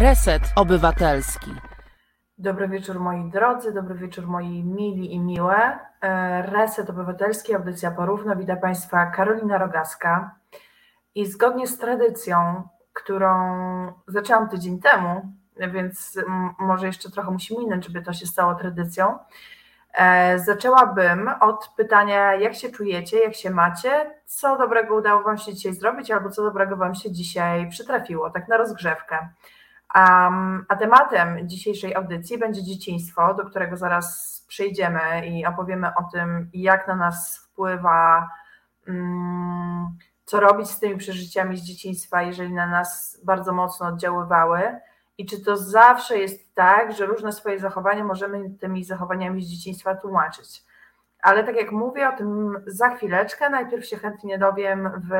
Reset Obywatelski. Dobry wieczór moi drodzy, dobry wieczór moi mili i miłe. E, Reset Obywatelski, audycja porówno. Witam Państwa Karolina Rogaska. I zgodnie z tradycją, którą zaczęłam tydzień temu, więc może jeszcze trochę musi minąć, żeby to się stało tradycją, e, zaczęłabym od pytania, jak się czujecie, jak się macie, co dobrego udało Wam się dzisiaj zrobić, albo co dobrego Wam się dzisiaj przytrafiło, tak na rozgrzewkę. Um, a tematem dzisiejszej audycji będzie dzieciństwo, do którego zaraz przejdziemy i opowiemy o tym, jak na nas wpływa, um, co robić z tymi przeżyciami z dzieciństwa, jeżeli na nas bardzo mocno oddziaływały. I czy to zawsze jest tak, że różne swoje zachowania możemy tymi zachowaniami z dzieciństwa tłumaczyć. Ale tak jak mówię o tym za chwileczkę, najpierw się chętnie dowiem w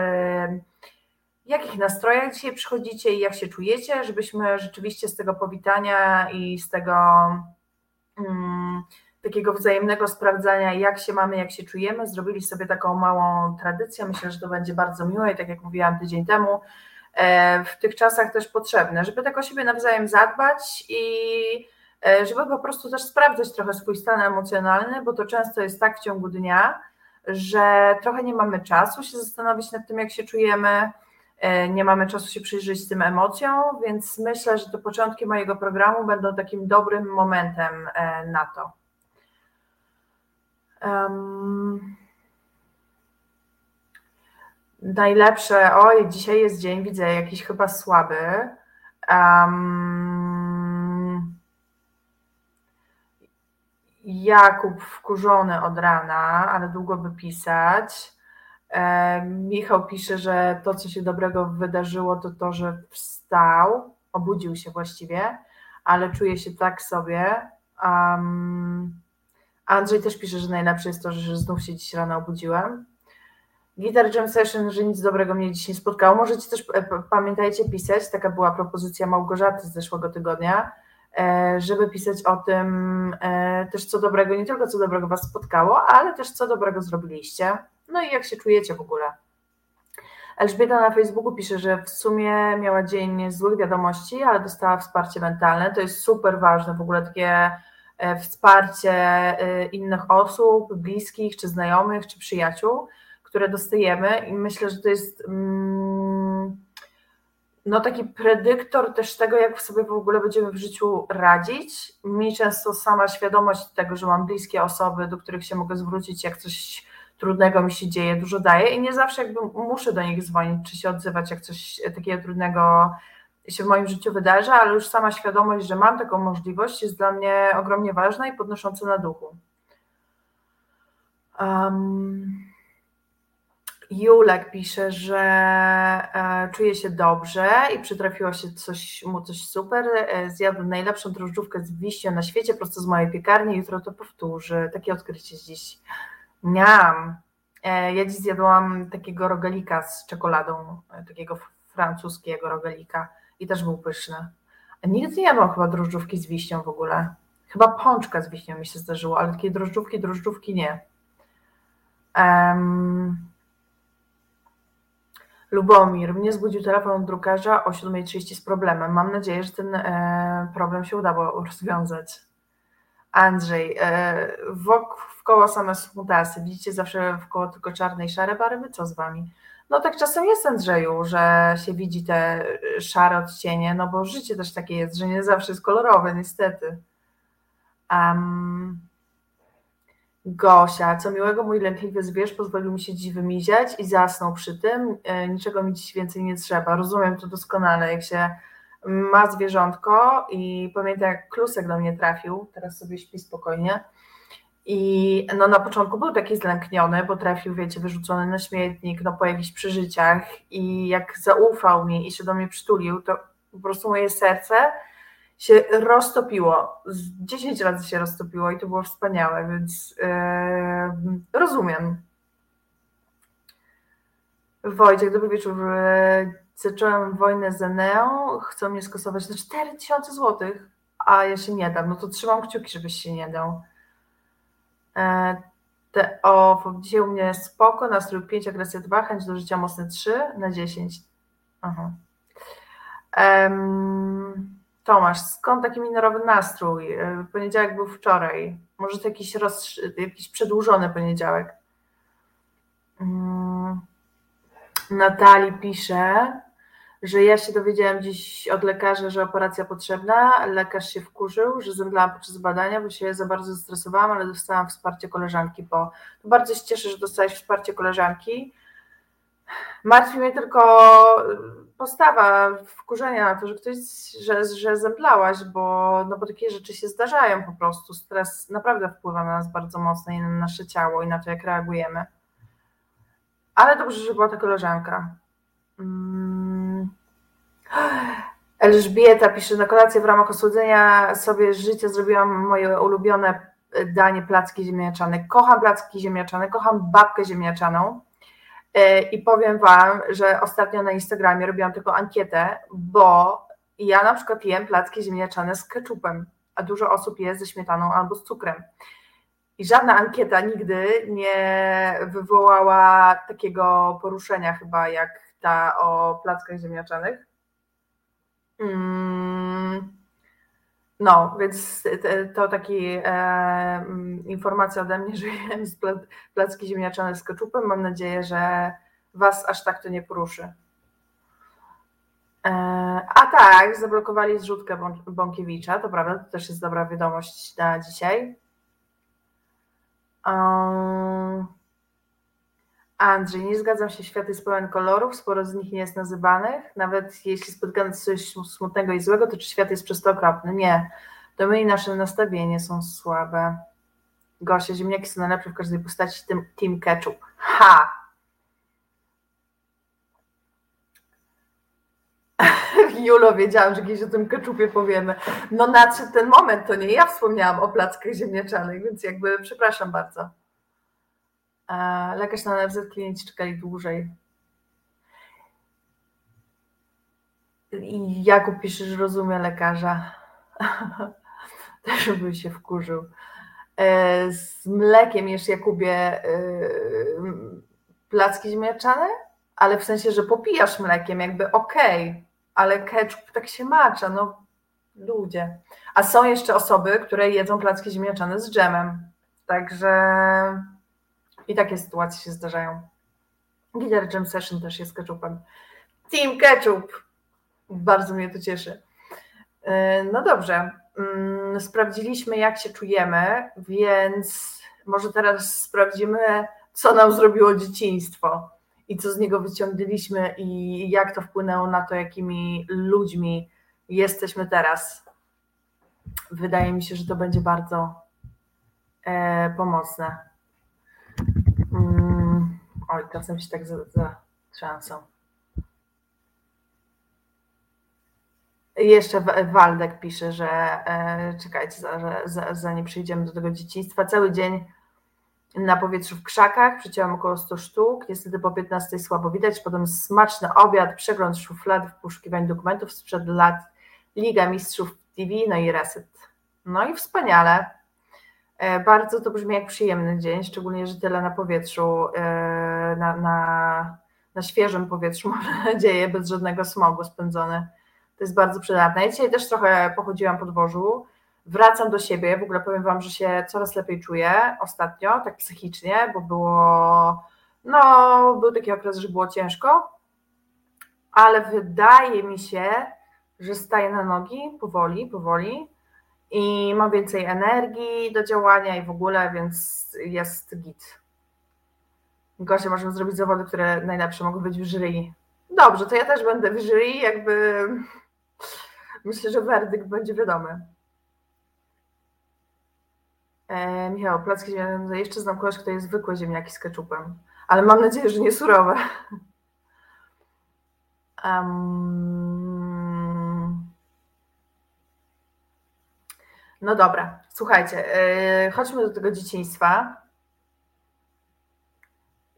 jakich nastrojach dzisiaj przychodzicie i jak się czujecie, żebyśmy rzeczywiście z tego powitania i z tego um, takiego wzajemnego sprawdzania, jak się mamy, jak się czujemy, zrobili sobie taką małą tradycję. Myślę, że to będzie bardzo miłe i tak jak mówiłam tydzień temu, e, w tych czasach też potrzebne, żeby tak o siebie nawzajem zadbać i e, żeby po prostu też sprawdzać trochę swój stan emocjonalny, bo to często jest tak w ciągu dnia, że trochę nie mamy czasu się zastanowić nad tym, jak się czujemy, nie mamy czasu się przyjrzeć tym emocjom, więc myślę, że te początki mojego programu będą takim dobrym momentem e, na to. Um, najlepsze, oj, dzisiaj jest dzień, widzę jakiś chyba słaby. Um, Jakub wkurzony od rana, ale długo by pisać. E, Michał pisze, że to, co się dobrego wydarzyło, to to, że wstał, obudził się właściwie, ale czuje się tak sobie. Um, Andrzej też pisze, że najlepsze jest to, że znów się dziś rano obudziłem. Guitar Jam Session, że nic dobrego mnie dziś nie spotkało. Możecie też, e, pamiętajcie, pisać, taka była propozycja Małgorzaty z zeszłego tygodnia, e, żeby pisać o tym też, co dobrego, nie tylko co dobrego Was spotkało, ale też co dobrego zrobiliście. No i jak się czujecie w ogóle? Elżbieta na Facebooku pisze, że w sumie miała dzień złych wiadomości, ale dostała wsparcie mentalne. To jest super ważne, w ogóle takie e, wsparcie e, innych osób, bliskich, czy znajomych, czy przyjaciół, które dostajemy i myślę, że to jest mm, no taki predyktor też tego, jak sobie w ogóle będziemy w życiu radzić. Mi często sama świadomość tego, że mam bliskie osoby, do których się mogę zwrócić, jak coś trudnego mi się dzieje, dużo daje i nie zawsze jakby muszę do nich dzwonić, czy się odzywać, jak coś takiego trudnego się w moim życiu wydarza, ale już sama świadomość, że mam taką możliwość jest dla mnie ogromnie ważna i podnosząca na duchu. Um, Julek pisze, że e, czuje się dobrze i przytrafiło się coś, mu coś super. E, zjadł najlepszą drożdżówkę z wiśnią na świecie prosto z mojej piekarni. Jutro to powtórzy. Takie odkrycie dziś. Miałam. E, ja dziś zjadłam takiego rogalika z czekoladą, e, takiego francuskiego rogalika i też był pyszny. Nigdy nie jadłam chyba drożdżówki z wiśnią w ogóle. Chyba pączka z wiśnią mi się zdarzyło, ale takie drożdżówki, drożdżówki nie. Um, Lubomir, mnie zbudził telefon drukarza o 7.30 z problemem. Mam nadzieję, że ten e, problem się udało rozwiązać. Andrzej, e, wkoło same smutasy, widzicie zawsze wkoło tylko czarne i szare barwy, co z wami? No tak czasem jest Andrzeju, że się widzi te szare odcienie, no bo życie też takie jest, że nie zawsze jest kolorowe, niestety. Um, Gosia, co miłego, mój lękliwy zwierz pozwolił mi się dziś wymiziać i zasnął przy tym. E, niczego mi dziś więcej nie trzeba. Rozumiem to doskonale, jak się ma zwierzątko i pamiętam jak klusek do mnie trafił, teraz sobie śpi spokojnie i no na początku był taki zlękniony, bo trafił, wiecie, wyrzucony na śmietnik, no po jakichś przeżyciach i jak zaufał mi i się do mnie przytulił, to po prostu moje serce się roztopiło, z 10 razy się roztopiło i to było wspaniałe, więc yy, rozumiem. Wojciech, dobry wieczór. Zacząłem wojnę z Eneą, chcą mnie skasować na 4000 zł, a ja się nie dam. No to trzymam kciuki, żebyś się nie dał. E, te, o, dzisiaj u mnie spoko, nastrój 5, agresja 2, chęć do życia mocne 3 na 10. Aha. Um, Tomasz, skąd taki minerowy nastrój? E, poniedziałek był wczoraj. Może to jakiś, roz, jakiś przedłużony poniedziałek. Mm. Natalii pisze, że ja się dowiedziałam dziś od lekarza, że operacja potrzebna. Lekarz się wkurzył, że zemdlałam podczas badania, bo się za bardzo zestresowałam, ale dostałam wsparcie koleżanki. To bardzo się cieszę, że dostałeś wsparcie koleżanki. Martwi mnie tylko postawa wkurzenia na to, że ktoś, że, że zemdlałaś, bo, no bo takie rzeczy się zdarzają po prostu. Stres naprawdę wpływa na nas bardzo mocno i na nasze ciało i na to, jak reagujemy. Ale dobrze, że była ta koleżanka. Hmm. Elżbieta pisze, na kolację w ramach osłodzenia sobie życia zrobiłam moje ulubione danie placki ziemniaczane. Kocham placki ziemniaczane, kocham babkę ziemniaczaną. E, I powiem Wam, że ostatnio na Instagramie robiłam taką ankietę, bo ja na przykład jem placki ziemniaczane z keczupem, a dużo osób je ze śmietaną albo z cukrem. I żadna ankieta nigdy nie wywołała takiego poruszenia chyba jak ta o plackach ziemniaczanych. Mm. No, więc to taki e, mm, informacja ode mnie, że jem z placki ziemniaczane z keczupem. Mam nadzieję, że Was aż tak to nie poruszy. E, a tak, zablokowali zrzutkę Bąkiewicza, to prawda, to też jest dobra wiadomość na dzisiaj. Um, Andrzej, nie zgadzam się, świat jest pełen kolorów, sporo z nich nie jest nazywanych. Nawet jeśli spotkamy coś smutnego i złego, to czy świat jest przez to okropny? Nie. To my i nasze nastawienie są słabe. Gosia, ziemniaki są najlepsze w każdej postaci, tym Team Ketchup. Ha! Julo, wiedziałam, że kiedyś o tym keczupie powiemy. No nadszedł ten moment, to nie ja wspomniałam o plackach ziemniaczanych, więc jakby przepraszam bardzo. Lekarz na NFZ klienci czekali dłużej. I Jakub pisze, że rozumie lekarza. Też bym się wkurzył. E, z mlekiem jesz Jakubie e, placki ziemniaczane? Ale w sensie, że popijasz mlekiem, jakby okej, okay, ale ketchup tak się macza, no ludzie. A są jeszcze osoby, które jedzą placki ziemniaczane z dżemem. Także i takie sytuacje się zdarzają. Gider Jam Session też jest ketchupem. Team Ketchup! Bardzo mnie to cieszy. E, no dobrze, mm, sprawdziliśmy jak się czujemy, więc może teraz sprawdzimy, co nam zrobiło dzieciństwo i co z niego wyciągnęliśmy i jak to wpłynęło na to, jakimi ludźmi jesteśmy teraz. Wydaje mi się, że to będzie bardzo e, pomocne. Oj, czasem się tak zatrzęsą. Za Jeszcze Waldek pisze, że e, czekajcie, za, zanim przejdziemy do tego dzieciństwa, cały dzień na powietrzu w krzakach, przyciąłem około 100 sztuk, niestety po 15 słabo widać, potem smaczny obiad, przegląd szuflad w poszukiwaniu dokumentów sprzed lat, Liga Mistrzów TV, no i reset. No i wspaniale. E, bardzo to brzmi jak przyjemny dzień, szczególnie, że tyle na powietrzu, e, na, na, na świeżym powietrzu, mam nadzieję, bez żadnego smogu spędzony. To jest bardzo przydatne. Ja dzisiaj też trochę pochodziłam po dworzu, wracam do siebie, w ogóle powiem Wam, że się coraz lepiej czuję ostatnio, tak psychicznie, bo było, no, był taki okres, że było ciężko, ale wydaje mi się, że staję na nogi powoli, powoli i mam więcej energii do działania i w ogóle, więc jest git. Gosia, możemy zrobić zawody, które najlepsze mogą być w jury. Dobrze, to ja też będę w jury, jakby myślę, że werdykt będzie wiadomy. E, Michał, placki ziemniaki. Jeszcze znam kogoś, kto jest zwykłe ziemniaki z keczupem, ale mam nadzieję, że nie surowe. Um, no dobra, słuchajcie, yy, chodźmy do tego dzieciństwa.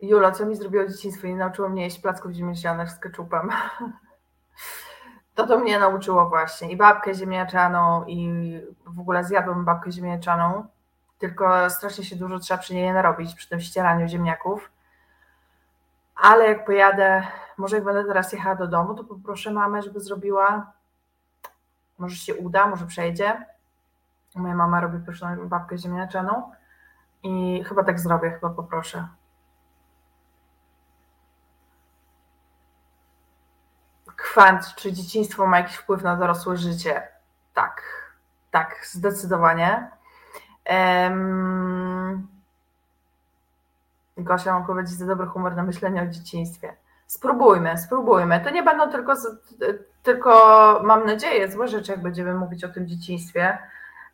Julo, co mi zrobiło dzieciństwo i nauczyło mnie jeść placków ziemniaczanych z keczupem. To to mnie nauczyło właśnie i babkę ziemniaczaną i w ogóle zjadłam babkę ziemniaczaną tylko strasznie się dużo trzeba przy niej narobić, przy tym ścieraniu ziemniaków. Ale jak pojadę, może jak będę teraz jechała do domu, to poproszę mamę, żeby zrobiła Może się uda, może przejdzie. Moja mama robi pyszną babkę ziemniaczaną i chyba tak zrobię, chyba poproszę. Kwant, czy dzieciństwo ma jakiś wpływ na dorosłe życie? Tak, tak, zdecydowanie. Um, Gosia, mam powiedzieć za dobry humor na myślenie o dzieciństwie. Spróbujmy, spróbujmy. To nie będą tylko, tylko mam nadzieję, złe rzeczy, jak będziemy mówić o tym dzieciństwie.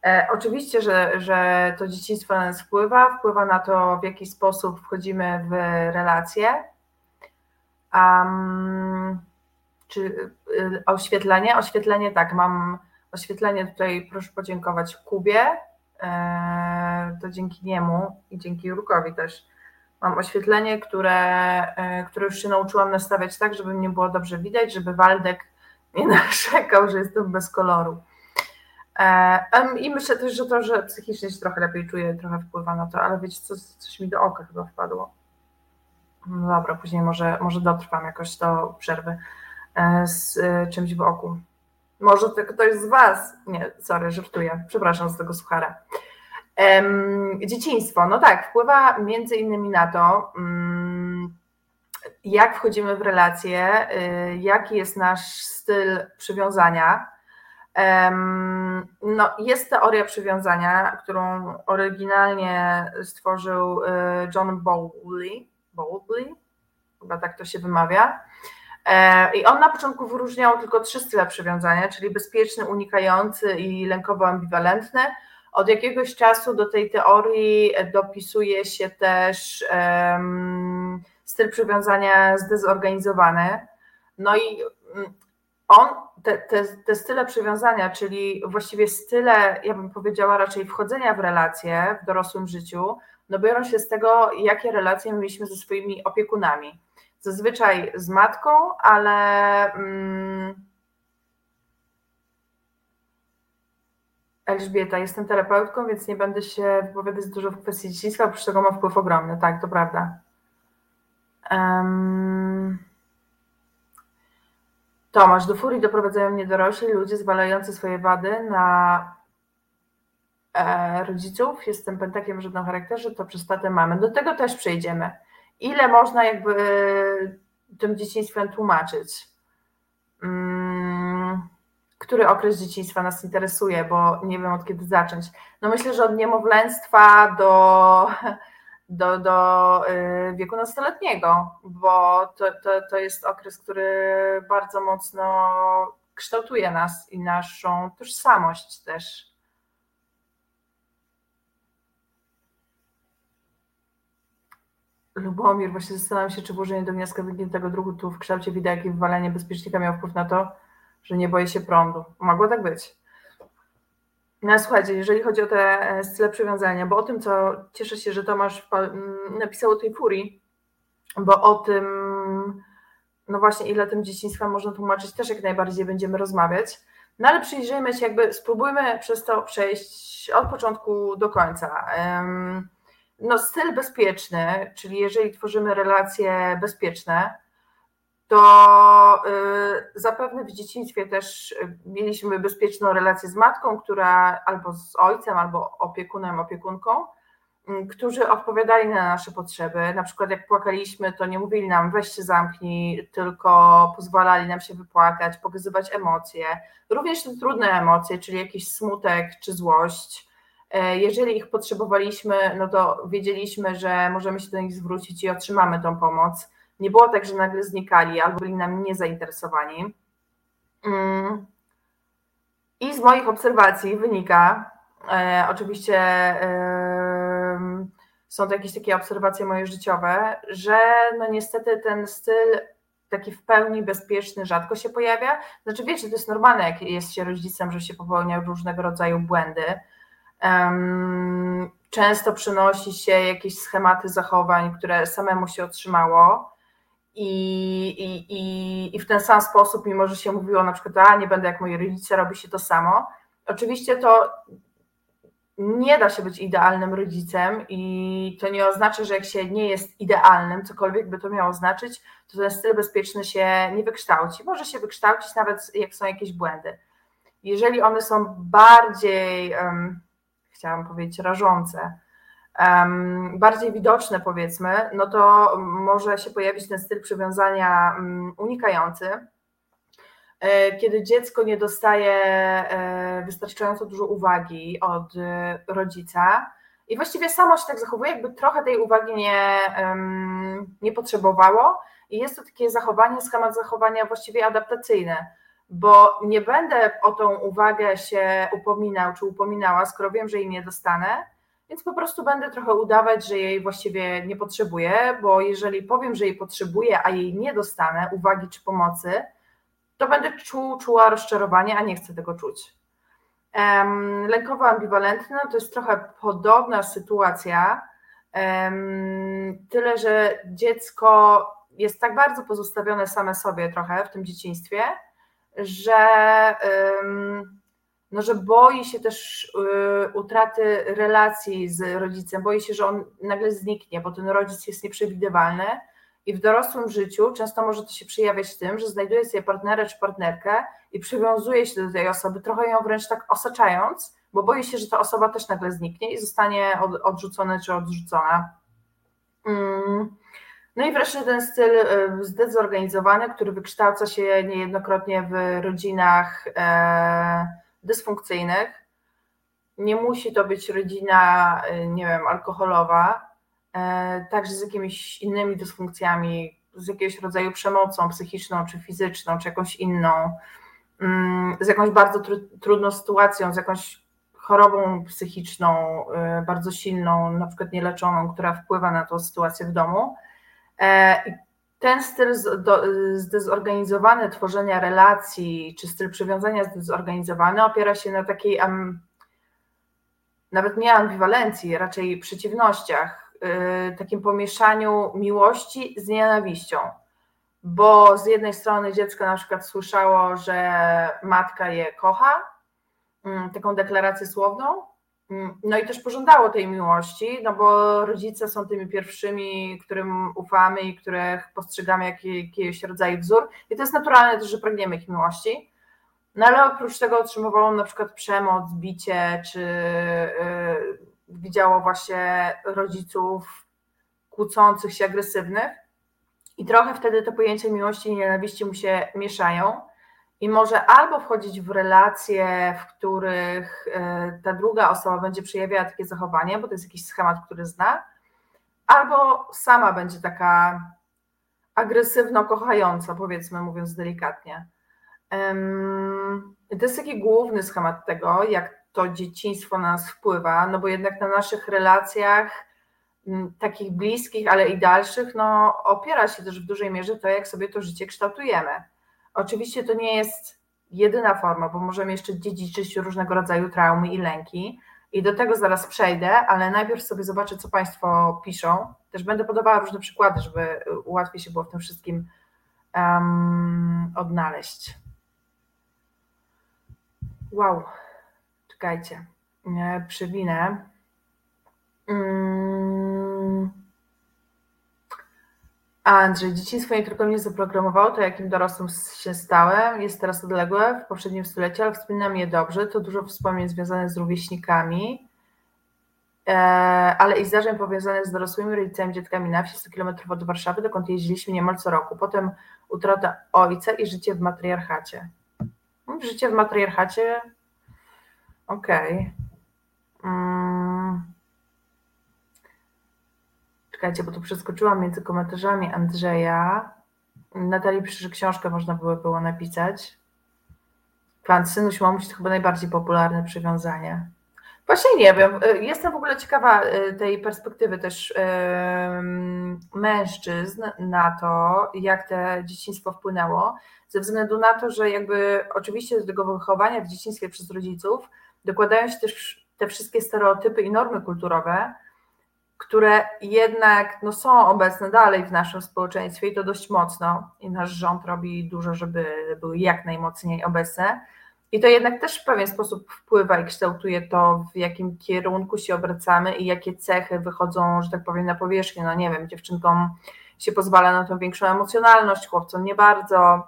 E, oczywiście, że, że to dzieciństwo na nas wpływa, wpływa na to, w jaki sposób wchodzimy w relacje. Um, czy y, oświetlenie? Oświetlenie, tak, mam oświetlenie tutaj, proszę podziękować Kubie. E, to dzięki niemu i dzięki Jurkowi też mam oświetlenie, które, e, które już się nauczyłam nastawiać tak, żeby mnie było dobrze widać, żeby Waldek nie narzekał, że jestem bez koloru. E, I myślę też, że to, że psychicznie się trochę lepiej czuję, trochę wpływa na to, ale wiecie, coś, coś mi do oka chyba wpadło. No dobra, później może, może dotrwam jakoś do przerwy e, z czymś w oku. Może to ktoś z Was. Nie, sorry, żartuję. Przepraszam z tego suchara. Dzieciństwo, no tak, wpływa między innymi na to, mm, jak wchodzimy w relacje, y, jaki jest nasz styl przywiązania. No, jest teoria przywiązania, którą oryginalnie stworzył y, John Bowley, Bowley, chyba tak to się wymawia. E, I on na początku wyróżniał tylko trzy style przywiązania, czyli bezpieczny, unikający i lękowo-ambiwalentny. Od jakiegoś czasu do tej teorii dopisuje się też um, styl przywiązania zdezorganizowany. No i mm, on, te, te, te style przywiązania, czyli właściwie style, ja bym powiedziała raczej wchodzenia w relacje w dorosłym życiu, no biorą się z tego, jakie relacje mieliśmy ze swoimi opiekunami. Zazwyczaj z matką, ale. Mm, Elżbieta, jestem terapeutką, więc nie będę się wypowiadać dużo w kwestii dzieciństwa, oprócz tego ma wpływ ogromny, tak, to prawda. Um... Tomasz, do furii doprowadzają mnie dorośli ludzie zwalający swoje wady na e, rodziców. Jestem pentakiem w żadnym charakterze, to przez tatę mamy. Do tego też przejdziemy. Ile można jakby tym dzieciństwem tłumaczyć? Um który okres dzieciństwa nas interesuje, bo nie wiem od kiedy zacząć. No myślę, że od niemowlęctwa do, do, do y, wieku nastoletniego, bo to, to, to jest okres, który bardzo mocno kształtuje nas i naszą tożsamość też. Lubomir, właśnie zastanawiam się, czy włożenie do gniazda wygiętego drutu w kształcie widać, i wywalenie bezpiecznika miało wpływ na to, że nie boję się prądu. Mogło tak być. No słuchajcie, jeżeli chodzi o te e, style przywiązania, bo o tym, co cieszę się, że Tomasz napisał o tej furii, bo o tym, no właśnie, ile tym dzieciństwa można tłumaczyć, też jak najbardziej będziemy rozmawiać. No ale przyjrzyjmy się, jakby spróbujmy przez to przejść od początku do końca. No, styl bezpieczny, czyli jeżeli tworzymy relacje bezpieczne, to y, zapewne w dzieciństwie też y, mieliśmy bezpieczną relację z matką, która albo z ojcem, albo opiekunem, opiekunką, mm, którzy odpowiadali na nasze potrzeby. Na przykład jak płakaliśmy, to nie mówili nam weź się zamknij, tylko pozwalali nam się wypłakać, pokazywać emocje, również te trudne emocje, czyli jakiś smutek czy złość. E, jeżeli ich potrzebowaliśmy, no to wiedzieliśmy, że możemy się do nich zwrócić i otrzymamy tą pomoc nie było tak, że nagle znikali albo byli nami niezainteresowani. Mm. I z moich obserwacji wynika, e, oczywiście e, są to jakieś takie obserwacje moje życiowe, że no niestety ten styl taki w pełni bezpieczny rzadko się pojawia. Znaczy wiecie, to jest normalne, jak jest się rodzicem, że się popełnia różnego rodzaju błędy. Często przynosi się jakieś schematy zachowań, które samemu się otrzymało i, i, i, w ten sam sposób, mimo że się mówiło na przykład, a nie będę jak moi rodzice, robi się to samo. Oczywiście to nie da się być idealnym rodzicem i to nie oznacza, że jak się nie jest idealnym, cokolwiek by to miało znaczyć, to ten styl bezpieczny się nie wykształci. Może się wykształcić nawet jak są jakieś błędy. jeżeli one są bardziej, um, chciałam powiedzieć, rażące, bardziej widoczne, powiedzmy, no to może się pojawić ten styl przywiązania um, unikający, e, kiedy dziecko nie dostaje e, wystarczająco dużo uwagi od e, rodzica i właściwie samo się tak zachowuje, jakby trochę tej uwagi nie, nie potrzebowało. I jest to takie zachowanie, schemat zachowania właściwie adaptacyjne bo nie będę o tą uwagę się upominał czy upominała, skoro wiem, że jej nie dostanę, więc po prostu będę trochę udawać, że jej właściwie nie potrzebuję, bo jeżeli powiem, że jej potrzebuję, a jej nie dostanę uwagi czy pomocy, to będę czuł, czuła rozczarowanie, a nie chcę tego czuć. Um, lękowo-ambiwalentny no to jest trochę podobna sytuacja, um, tyle że dziecko jest tak bardzo pozostawione same sobie trochę w tym dzieciństwie, że, no, że boi się też y, utraty relacji z rodzicem, boi się, że on nagle zniknie, bo ten rodzic jest nieprzewidywalny i w dorosłym życiu często może to się przejawiać tym, że znajduje sobie partnera czy partnerkę i przywiązuje się do tej osoby, trochę ją wręcz tak osaczając, bo boi się, że ta osoba też nagle zniknie i zostanie odrzucona czy odrzucona. Mm. No i wreszcie ten styl y, zdezorganizowany, który wykształca się niejednokrotnie w rodzinach e, dysfunkcyjnych. Nie musi to być rodzina, y, nie wiem, alkoholowa, e, także z jakimiś innymi dysfunkcjami, z jakiegoś rodzaju przemocą psychiczną, czy fizyczną, czy jakąś inną, mm, z jakąś bardzo trudną sytuacją, z jakąś chorobą psychiczną, y, bardzo silną, na przykład nieleczoną, która wpływa na tą sytuację w domu E, ten styl zdezorganizowany tworzenia relacji, czy styl przywiązania zdezorganizowany opiera się na takiej nawet nie ambiwalencji, raczej przeciwnościach, yy, takim pomieszaniu miłości z nienawiścią. Bo z jednej strony dziecko na przykład słyszało, że matka je kocha, yy, taką deklarację słowną, Mm, no i też pożądało tej miłości, no bo rodzice są tymi pierwszymi, którym ufamy i których postrzegamy jak jakiegoś rodzaju wzór. I to jest naturalne też, że pragniemy ich miłości. No ale oprócz tego otrzymywało na przykład przemoc, bicie, czy yy, widziało właśnie rodziców kłócących się, agresywnych. I trochę wtedy te pojęcia miłości i nienawiści mu się mieszają i może albo wchodzić w relacje, w których e, ta druga osoba będzie przejawiała takie zachowanie, bo to jest jakiś schemat, który zna, albo sama będzie taka agresywno kochająca, powiedzmy, mówiąc delikatnie. To jest taki główny schemat tego, jak to dzieciństwo na nas wpływa, no bo jednak na naszych relacjach takich bliskich, ale i dalszych, no opiera się też w dużej mierze to, jak sobie to życie kształtujemy. Oczywiście to nie jest jedyna forma, bo możemy jeszcze dziedziczyć różnego rodzaju traumy i lęki. I do tego zaraz przejdę, ale najpierw sobie zobaczę, co Państwo piszą. Też będę podawała różne przykłady, żeby łatwiej się było w tym wszystkim um, odnaleźć. Wow, czekajcie, przewinę. Um, Andrzej, dzieciństwo nie tylko mnie zaprogramowało, to jakim dorosłym się stałem, jest teraz odległe w poprzednim stuleciu, ale wspominam je dobrze, to dużo wspomnień związanych z rówieśnikami, e, ale i zdarzeń powiązanych z dorosłymi rodzicami, dzietkami na wsi 100 km od Warszawy, dokąd jeździliśmy niemal co roku. Potem utrata ojca i życie w matriarchacie. Życie w matriarchacie, okej. Okay. Mm. Czekajcie, bo tu przeskoczyłam między komentarzami Andrzeja. Natalii pisze, że książkę można było, było napisać. Pan Synuś Mamuś to chyba najbardziej popularne przywiązanie. Właśnie nie wiem. Jestem w ogóle ciekawa y, tej perspektywy też yy, mężczyzn na to, jak te dzieciństwo wpłynęło, ze względu na to, że jakby oczywiście do tego wychowania w dzieciństwie przez rodziców dokładają się też te wszystkie stereotypy i normy kulturowe, które jednak no, są obecne dalej w naszym społeczeństwie i to dość mocno. I nasz rząd robi dużo, żeby były jak najmocniej obecne. I to jednak też w pewien sposób wpływa i kształtuje to, w jakim kierunku się obracamy i jakie cechy wychodzą, że tak powiem, na powierzchnię. No nie wiem, dziewczynkom się pozwala na tą większą emocjonalność, chłopcom nie bardzo.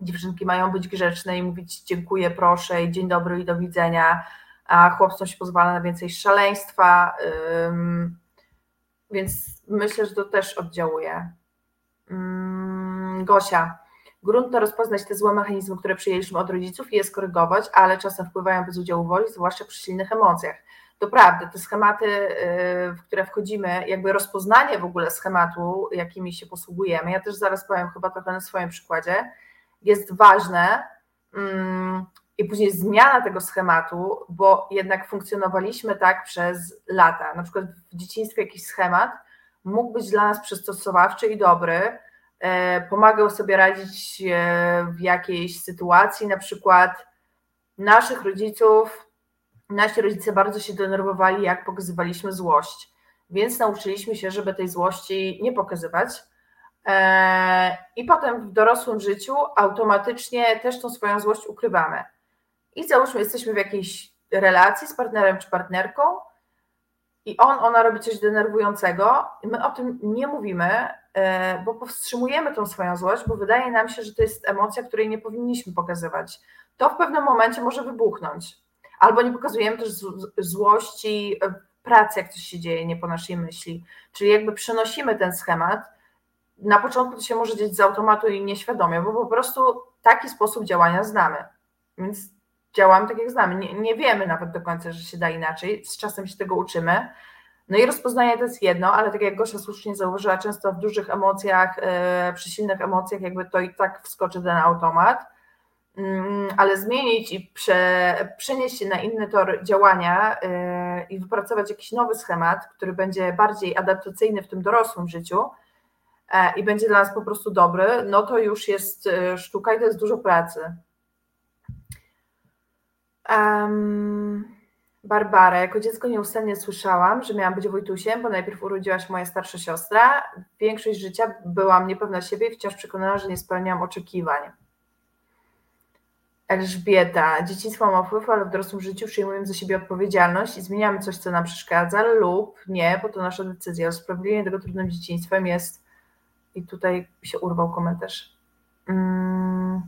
dziewczynki mają być grzeczne i mówić dziękuję, proszę i dzień dobry i do widzenia, a chłopcom się pozwala na więcej szaleństwa, więc myślę, że to też oddziałuje. Gosia, grunt to rozpoznać te złe mechanizmy, które przyjęliśmy od rodziców i je skorygować, ale czasem wpływają bez udziału woli, zwłaszcza przy silnych emocjach. To prawda, te schematy, y, w które wchodzimy, jakby rozpoznanie w ogóle schematu, jakimi się posługujemy, ja też zaraz powiem chyba trochę na swoim przykładzie, jest ważne mm, i później zmiana tego schematu, bo jednak funkcjonowaliśmy tak przez lata. Na przykład w dzieciństwie jakiś schemat mógł być dla nas przystosowawczy i dobry, e, pomagał sobie radzić e, w jakiejś sytuacji, na przykład naszych rodziców nasi rodzice bardzo się denerwowali, jak pokazywaliśmy złość, więc nauczyliśmy się, żeby tej złości nie pokazywać. E, I potem w dorosłym życiu automatycznie też tą swoją złość ukrywamy. I załóżmy, jesteśmy w jakiejś relacji z partnerem czy partnerką, i on, ona robi coś denerwującego, i my o tym nie mówimy, e, bo powstrzymujemy tą swoją złość, bo wydaje nam się, że to jest emocja, której nie powinniśmy pokazywać. To w pewnym momencie może wybuchnąć albo nie pokazujemy też złości pracy, jak coś się dzieje, nie po naszej myśli. Czyli jakby przenosimy ten schemat. Na początku to się może dziać z automatu i nieświadomie, bo po prostu taki sposób działania znamy. Więc działamy tak, jak znamy. Nie, nie wiemy nawet do końca, że się da inaczej. Z czasem się tego uczymy. No i rozpoznanie to jest jedno, ale tak jak Gosia słusznie zauważyła, często w dużych emocjach, yy, przy silnych emocjach, jakby to i tak wskoczy ten automat. Mm, ale zmienić i prze, przenieść się na inny tor działania yy, i wypracować jakiś nowy schemat, który będzie bardziej adaptacyjny w tym dorosłym życiu e, i będzie dla nas po prostu dobry, no to już jest e, sztuka i to jest dużo pracy. Um, Barbara, jako dziecko nieustannie słyszałam, że miałam być Wojtusiem, bo najpierw urodziła się moja starsza siostra. Większość życia byłam niepewna siebie i wciąż przekonana, że nie spełniam oczekiwań. Elżbieta, dzieciństwo ma wpływ, ale w dorosłym życiu przyjmujemy za siebie odpowiedzialność i zmieniamy coś, co nam przeszkadza lub nie, bo to nasza decyzja. Usprawiedliwienie tego trudnym dzieciństwem jest i tutaj się urwał komentarz. Hmm.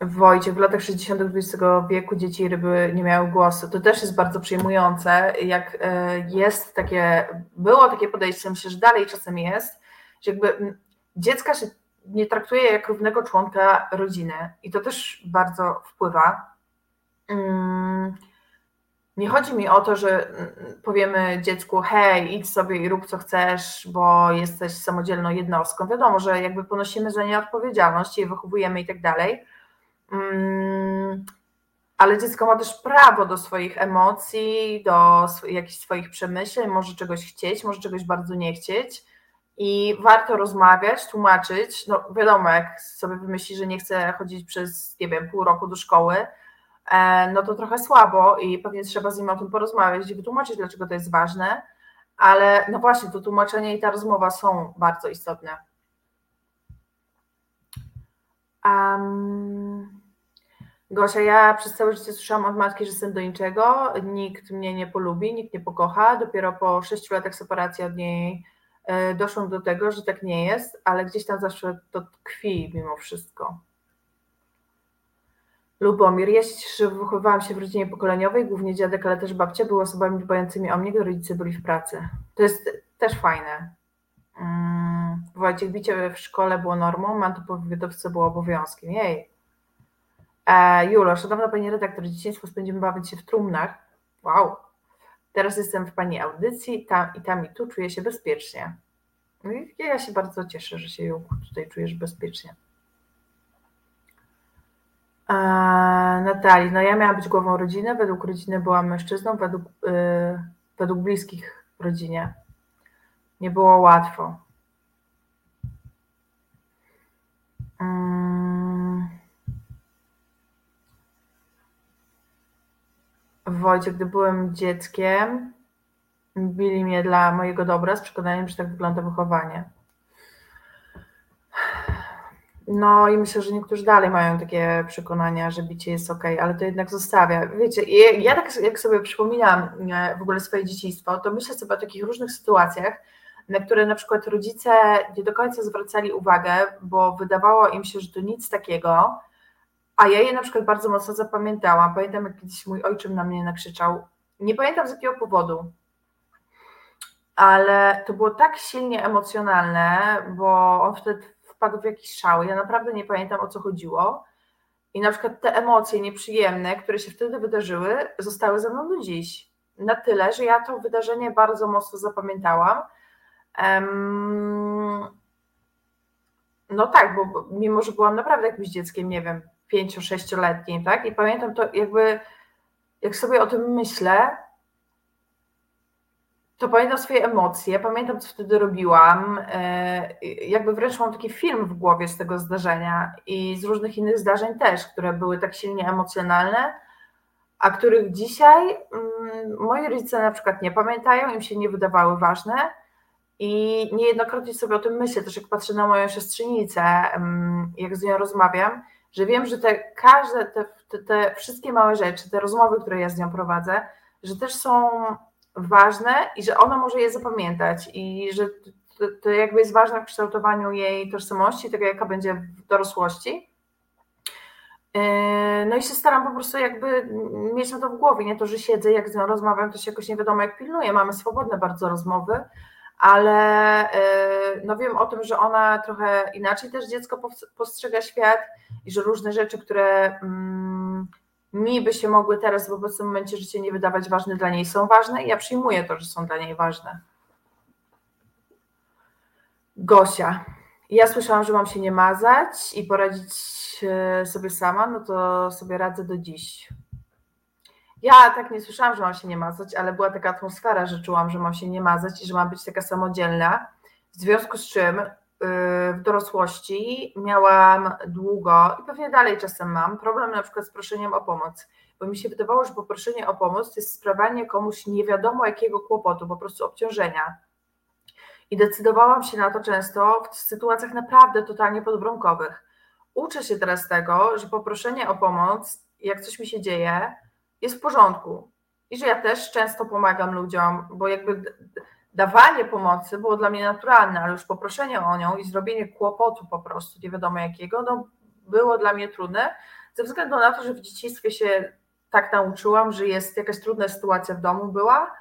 Wojciech, w latach 60. XX wieku dzieci i ryby nie miały głosu. To też jest bardzo przejmujące, jak e, jest takie, było takie podejście, myślę, że dalej czasem jest, że jakby dziecka się nie traktuje jak równego członka rodziny i to też bardzo wpływa. Mm, nie chodzi mi o to, że powiemy dziecku, hej, idź sobie i rób co chcesz, bo jesteś samodzielną jednostką. Wiadomo, że jakby ponosimy za nie odpowiedzialność, je wychowujemy i tak dalej. Mm, ale dziecko ma też prawo do swoich emocji, do jakichś swoich przemyśleń, może czegoś chcieć, może czegoś bardzo nie chcieć i warto rozmawiać, tłumaczyć. No wiadomo, jak sobie wymyśli, że nie chce chodzić przez, nie wiem, pół roku do szkoły, e, no to trochę słabo i pewnie trzeba z nim o tym porozmawiać i wytłumaczyć, dlaczego to jest ważne, ale no właśnie, to tłumaczenie i ta rozmowa są bardzo istotne. Um, Gosia, ja przez całe życie słyszałam od matki, że jestem do niczego, nikt mnie nie polubi, nikt nie pokocha. Dopiero po sześciu latach separacji od niej E, doszłam do tego, że tak nie jest, ale gdzieś tam zawsze to tkwi mimo wszystko. Lubomir, ja się wychowywałam się w rodzinie pokoleniowej, głównie dziadek, ale też babcia były osobami dbającymi o mnie, gdy rodzice byli w pracy. To jest też fajne. Hmm, Wojciech, bicie w szkole było normą, manto po wywiadowce było obowiązkiem. Jej. E, Julo, szanowna pani redaktor, dzieciństwo spędzimy bawić się w trumnach. Wow, Teraz jestem w Pani audycji tam, i tam i tu czuję się bezpiecznie. No i ja się bardzo cieszę, że się tutaj czujesz bezpiecznie. A, Natalii, no ja miałam być głową rodziny, według rodziny byłam mężczyzną, według, yy, według bliskich rodzinie. Nie było łatwo. Wojciech, gdy byłem dzieckiem, bili mnie dla mojego dobra z przekonaniem, że tak wygląda wychowanie. No i myślę, że niektórzy dalej mają takie przekonania, że bicie jest ok, ale to jednak zostawia. Wiecie, ja tak jak sobie przypominam e, w ogóle swoje dzieciństwo, to myślę sobie o takich różnych sytuacjach, na które na przykład rodzice nie do końca zwracali uwagę, bo wydawało im się, że to nic takiego, a ja je na przykład bardzo mocno zapamiętałam. Pamiętam, jak kiedyś mój ojczym na mnie nakrzyczał. Nie pamiętam z jakiego powodu, ale to było tak silnie emocjonalne, bo on wtedy wpadł w jakiś szał. Ja naprawdę nie pamiętam o co chodziło. I na przykład te emocje nieprzyjemne, które się wtedy wydarzyły, zostały ze mną do dziś. Na tyle, że ja to wydarzenie bardzo mocno zapamiętałam. no tak, bo mimo, że byłam naprawdę jakimś dzieckiem, nie wiem, pięcio-sześcioletnim, tak? I pamiętam to jakby, jak sobie o tym myślę, to pamiętam swoje emocje, pamiętam, co wtedy robiłam. E, jakby wręcz mam taki film w głowie z tego zdarzenia i z różnych innych zdarzeń też, które były tak silnie emocjonalne, a których dzisiaj mm, moi rodzice na przykład nie pamiętają, im się nie wydawały ważne. I niejednokrotnie sobie o tym myślę, też jak patrzę na moją siostrzenicę, mm, jak z nią rozmawiam, że wiem, że te każde, te, te, te wszystkie małe rzeczy, te rozmowy, które ja z nią prowadzę, że też są ważne i że ona może je zapamiętać i że to, to jakby jest ważne w kształtowaniu jej tożsamości, tego jaka będzie w dorosłości. Yy, no i się staram po prostu jakby mieć na to w głowie, nie to, że siedzę, jak z nią rozmawiam, to się jakoś nie wiadomo jak pilnuję, mamy swobodne bardzo rozmowy, ale yy, no wiem o tym, że ona trochę inaczej też dziecko postrzega świat i że różne rzeczy, które mm, mi by się mogły teraz w obecnym momencie życia nie wydawać ważne, dla niej są ważne i ja przyjmuję to, że są dla niej ważne. Gosia. Ja słyszałam, że mam się nie mazać i poradzić e, sobie sama, no to sobie radzę do dziś. Ja tak nie słyszałam, że mam się nie mazać, ale była taka atmosfera, że czułam, że mam się nie mazać i że mam być taka samodzielna. W związku z czym Y, w dorosłości miałam długo i pewnie dalej czasem mam problem na przykład z proszeniem o pomoc, bo mi się wydawało, że poproszenie o pomoc to jest sprawianie komuś nie wiadomo jakiego kłopotu, po prostu obciążenia. I decydowałam się na to często w sytuacjach naprawdę totalnie podbramkowych. Uczę się teraz tego, że poproszenie o pomoc, jak coś mi się dzieje, jest w porządku. I że ja też często pomagam ludziom, bo jakby dawanie pomocy było dla mnie naturalne, ale już poproszenie o nią i zrobienie kłopotu po prostu, nie wiadomo jakiego, no, było dla mnie trudne, ze względu na to, że w dzieciństwie się tak nauczyłam, że jest jakaś trudna sytuacja w domu była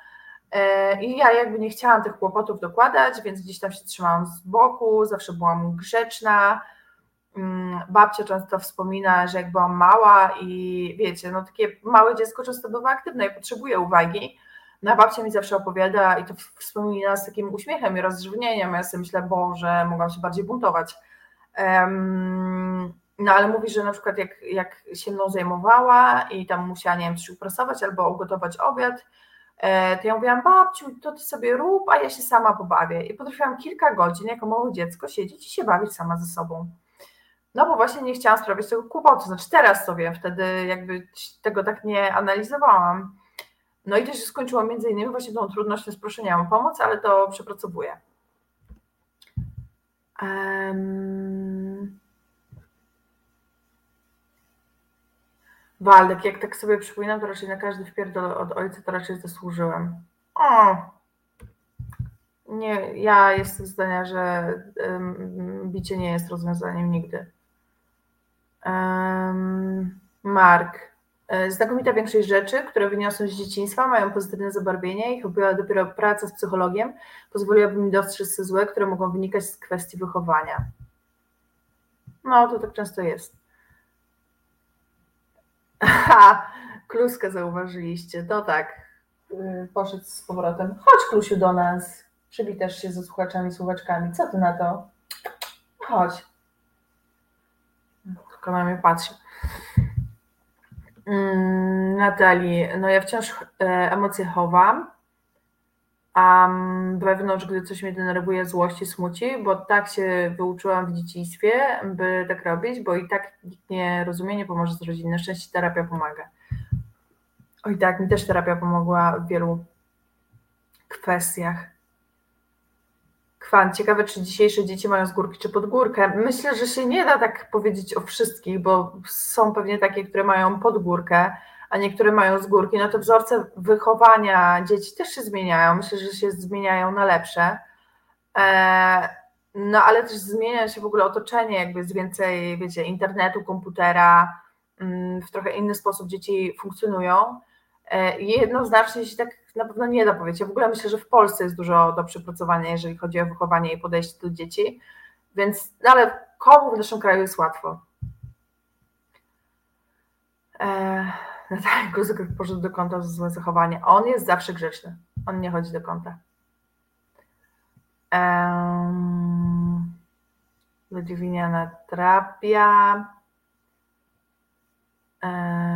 e, i ja jakby nie chciałam tych kłopotów dokładać, więc gdzieś tam się trzymałam z boku, zawsze byłam grzeczna. Mm, babcia często wspomina, że jak byłam mała i wiecie, no takie małe dziecko często bywa aktywne i potrzebuje uwagi, no babcia mi zawsze opowiada i to wspomina z takim uśmiechem i rozrzewnieniem. Ja sobie myślę, Boże, mogłam się bardziej buntować. Um, no ale mówi, że na przykład jak, jak się mną zajmowała i tam musiała, nie wiem, coś uprasować albo ugotować obiad, e, to ja mówiłam, babciu, to ty sobie rób, a ja się sama pobawię. I potrafiłam kilka godzin jako małe dziecko siedzieć i się bawić sama ze sobą. No bo właśnie nie chciałam sprawiać tego kłopotu. Znaczy teraz sobie, wtedy jakby tego tak nie analizowałam. No i to się skończyło między innymi właśnie tą trudnością z proszeniem o pomoc, ale to przepracowuję. Um... Waldek, jak tak sobie przypominam, to raczej na każdy wpierdol od ojca to raczej zasłużyłem. O! Nie, ja jestem zdania, że um, bicie nie jest rozwiązaniem nigdy. Mark. E, znakomita większość rzeczy, które wyniosłem z dzieciństwa, mają pozytywne zabarwienie i chyba dopiero praca z psychologiem pozwoliłaby mi dostrzec te złe, które mogą wynikać z kwestii wychowania. No, to tak często jest. Ha, kluskę zauważyliście, to tak. Y, poszedł z powrotem. Chodź, Klusiu, do nas. Przywitasz się ze słuchaczami, słuchaczkami. Co ty na to? Chodź. Tylko na mnie patrzy. Mm, Natalii, no ja wciąż e, emocje chowam, a wewnątrz, gdy coś mnie denerwuje, złości, smuci, bo tak się wyuczyłam w dzieciństwie, by tak robić, bo i tak nikt nie rozumie, nie pomoże z rodziny. Na szczęście terapia pomaga. Oj tak, mi też terapia pomogła w wielu kwestiach. Kwan, ciekawe, czy dzisiejsze dzieci mają z górki czy pod górkę. Myślę, że się nie da tak powiedzieć o wszystkich, bo są pewnie takie, które mają pod górkę, a niektóre mają z górki. No to wzorce wychowania dzieci też się zmieniają. Myślę, że się zmieniają na lepsze. E, no ale też zmienia się w ogóle otoczenie, jakby jest więcej, wiecie, internetu, komputera, mm, w trochę inny sposób dzieci funkcjonują. E, jednoznacznie się tak na pewno nie da powiedzieć. Ja w ogóle myślę, że w Polsce jest dużo do przepracowania, jeżeli chodzi o wychowanie i podejście do dzieci, więc, no ale komu w naszym kraju jest łatwo? Eee, Natalia Guzek poszedł do kąta za złe zachowanie. On jest zawsze grzeczny. On nie chodzi do kąta. Eee, Ludwiniana trapia. Eee,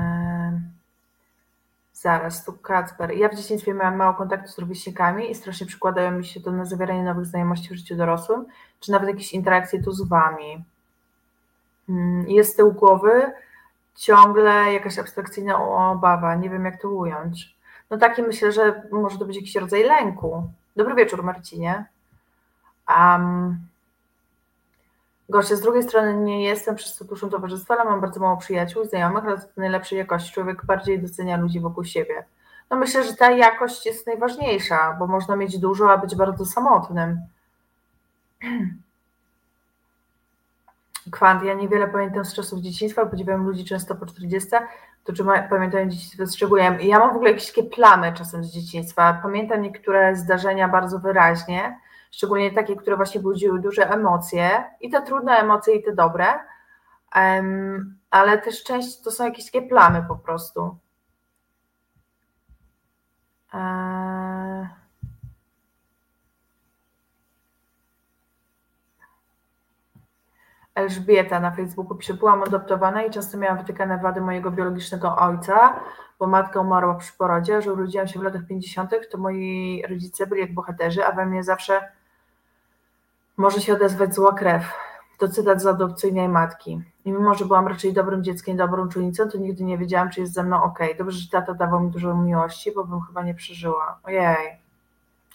Zaraz, tu Kacper. Ja w dzieciństwie miałam mało kontaktu z rówieśnikami i strasznie przykładają mi się to na zawieranie nowych znajomości w życiu dorosłym, czy nawet jakieś interakcje tu z wami. Mm, jest z tyłu głowy ciągle jakaś abstrakcyjna obawa, nie wiem jak to ująć. No taki myślę, że może to być jakiś rodzaj lęku. Dobry wieczór Marcinie. Um, Gosia, z drugiej strony nie jestem to duszą towarzystwa, ale mam bardzo mało przyjaciół, znajomych, ale to najlepszej jakości. Człowiek bardziej docenia ludzi wokół siebie. No myślę, że ta jakość jest najważniejsza, bo można mieć dużo, a być bardzo samotnym. Kwant, ja niewiele pamiętam z czasów dzieciństwa, podziwiam ludzi często po 40, to czy pamiętają dzieciństwo szczegółem. Ja mam w ogóle jakieś takie plamy czasem z dzieciństwa. Pamiętam niektóre zdarzenia bardzo wyraźnie, szczególnie takie, które właśnie budziły duże emocje i te trudne emocje i te dobre, ale też część to są jakieś takie plamy po prostu. Eee... Elżbieta na Facebooku pisze, byłam adoptowana i często miałam wytykane wady mojego biologicznego ojca, bo matka umarła przy porodzie, że urodziłam się w latach 50., to moi rodzice byli jak bohaterzy, a we mnie zawsze może się odezwać zła krew. To cytat z adopcyjnej matki. I mimo, że byłam raczej dobrym dzieckiem, dobrą czujnicą, to nigdy nie wiedziałam, czy jest ze mną ok. Dobrze, że tata dawał mi dużo miłości, bo bym chyba nie przeżyła. Ojej.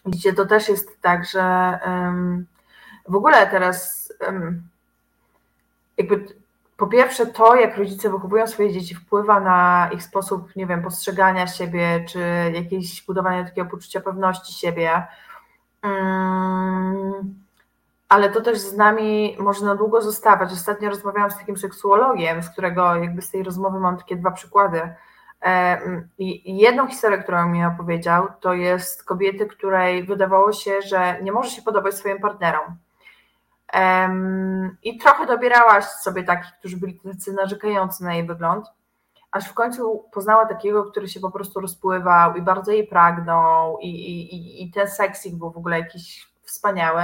Widzicie, to też jest tak, że um, w ogóle teraz um, jakby po pierwsze to, jak rodzice wychowują swoje dzieci, wpływa na ich sposób, nie wiem, postrzegania siebie, czy jakieś budowania takiego poczucia pewności siebie. Um, ale to też z nami może na długo zostawać. Ostatnio rozmawiałam z takim seksuologiem, z którego jakby z tej rozmowy mam takie dwa przykłady. E, I jedną historię, którą mi opowiedział, to jest kobiety, której wydawało się, że nie może się podobać swoim partnerom. I trochę dobierałaś sobie takich, którzy byli tacy narzekający na jej wygląd, aż w końcu poznała takiego, który się po prostu rozpływał i bardzo jej pragnął, i, i, i ten seksik był w ogóle jakiś wspaniały.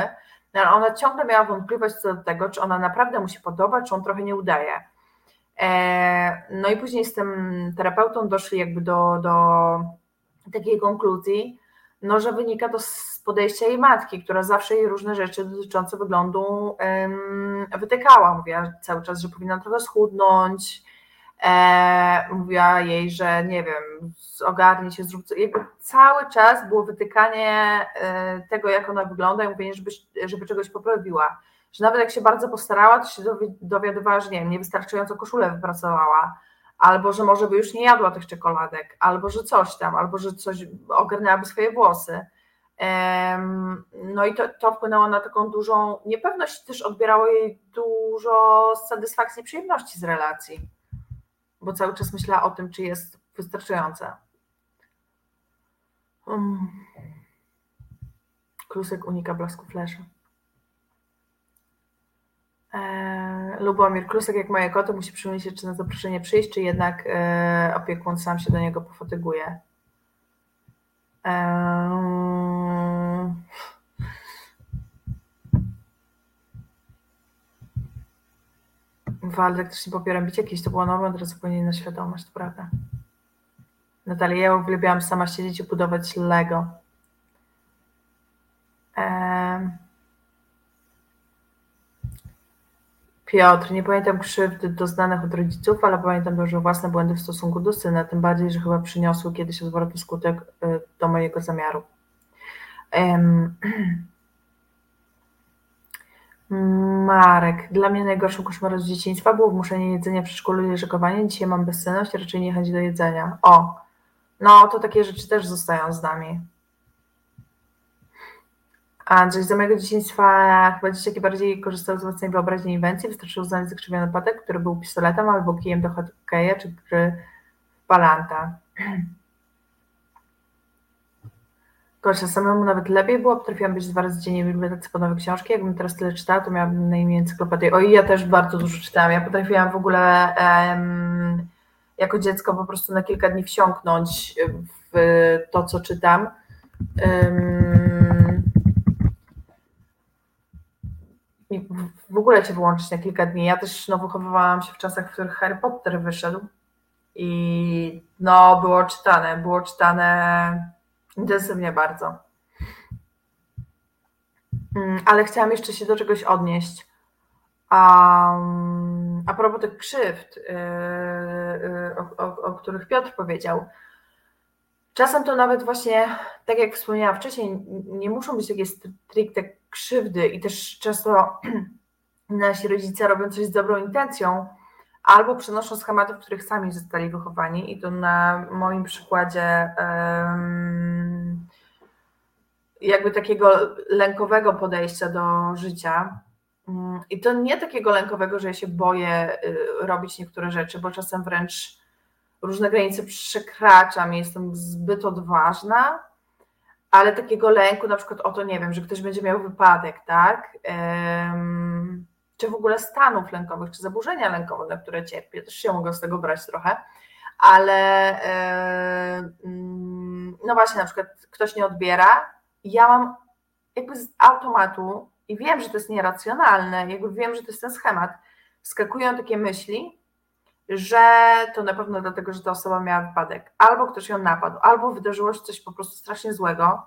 No, ale ona ciągle miała wątpliwość co do tego, czy ona naprawdę mu się podoba, czy on trochę nie udaje. E, no i później z tym terapeutą doszli jakby do, do takiej konkluzji, no, że wynika to z podejścia jej matki, która zawsze jej różne rzeczy dotyczące wyglądu wytykała. Mówiła cały czas, że powinna trochę schudnąć, e, mówiła jej, że nie wiem, ogarnie się, zrób co. Cały czas było wytykanie e, tego, jak ona wygląda i mówienie, żeby, żeby czegoś poprawiła. Że nawet jak się bardzo postarała, to się dowiadywała, że nie wiem, niewystarczająco koszulę wypracowała, albo że może by już nie jadła tych czekoladek, albo że coś tam, albo że coś ogarnęłaby swoje włosy. No i to, to wpłynęło na taką dużą niepewność, też odbierało jej dużo satysfakcji przyjemności z relacji bo cały czas myślała o tym, czy jest wystarczające. Um. Klusek unika blasku flesza. Eee, Lubomir Klusek, jak moje koty, musi przemyśleć, czy na zaproszenie przyjść, czy jednak e, opiekun sam się do niego pofatyguje. Eee, Waldek też nie popieram bicia, kiedyś to była norma, teraz zupełnie inna świadomość, to prawda. Natalia, ja uwielbiałam sama siedzieć i budować Lego. Ehm... Piotr, nie pamiętam krzywdy doznanych od rodziców, ale pamiętam dobrze własne błędy w stosunku do syna, tym bardziej, że chyba przyniosły kiedyś odwrotny skutek y, do mojego zamiaru. Um... Marek, dla mnie najgorszym koszmarem z dzieciństwa było wmuszenie jedzenia w przedszkolu i leżakowanie. Dzisiaj mam bezsenność, raczej nie chęć do jedzenia. O, no to takie rzeczy też zostają z nami. Andrzej, za mojego dzieciństwa chyba dzieciaki bardziej korzystał z własnej wyobraźni i inwencji. Wystarczyło znaleźć zakrzywiony patek, który był pistoletem albo kijem do hokeja czy palanta. Gosia, samemu nawet lepiej było, potrafiłam być dwa razy dziennie w bibliotece po nowe książki. Jakbym teraz tyle czytała, to miałabym na imię encyklopedię. O i ja też bardzo dużo czytałam. Ja potrafiłam w ogóle um, jako dziecko po prostu na kilka dni wsiąknąć w to, co czytam. I w ogóle cię wyłączyć na kilka dni. Ja też no, wychowywałam się w czasach, w których Harry Potter wyszedł i no, było czytane, było czytane intensywnie bardzo. Mm, ale chciałam jeszcze się do czegoś odnieść. A propos tych krzywd, yy, yy, o, o, o, których Piotr powiedział. Czasem to nawet właśnie, tak jak wspomniałam wcześniej, nie muszą być takie stricte krzywdy i też często nasi rodzice robią coś z dobrą intencją, albo przenoszą schematy, w których sami zostali wychowani i to na moim przykładzie jakby takiego lękowego podejścia do życia. Mm, I to nie takiego lękowego, że ja się boję y, robić niektóre rzeczy, bo czasem wręcz różne granice przekraczam jestem zbyt odważna, ale takiego lęku, na przykład o to, nie wiem, że ktoś będzie miał wypadek, tak? Czy w ogóle stanów lękowych, czy zaburzenia lękowe, na które cierpię, też się mogę z tego brać trochę, ale no właśnie, na przykład ktoś nie odbiera, ja mam jakby z automatu i wiem, że to jest nieracjonalne, jakby wiem, że to jest ten schemat, wskakują takie myśli, że to na pewno dlatego, że ta osoba miała wypadek, albo ktoś ją napadł, albo wydarzyło się coś po prostu strasznie złego,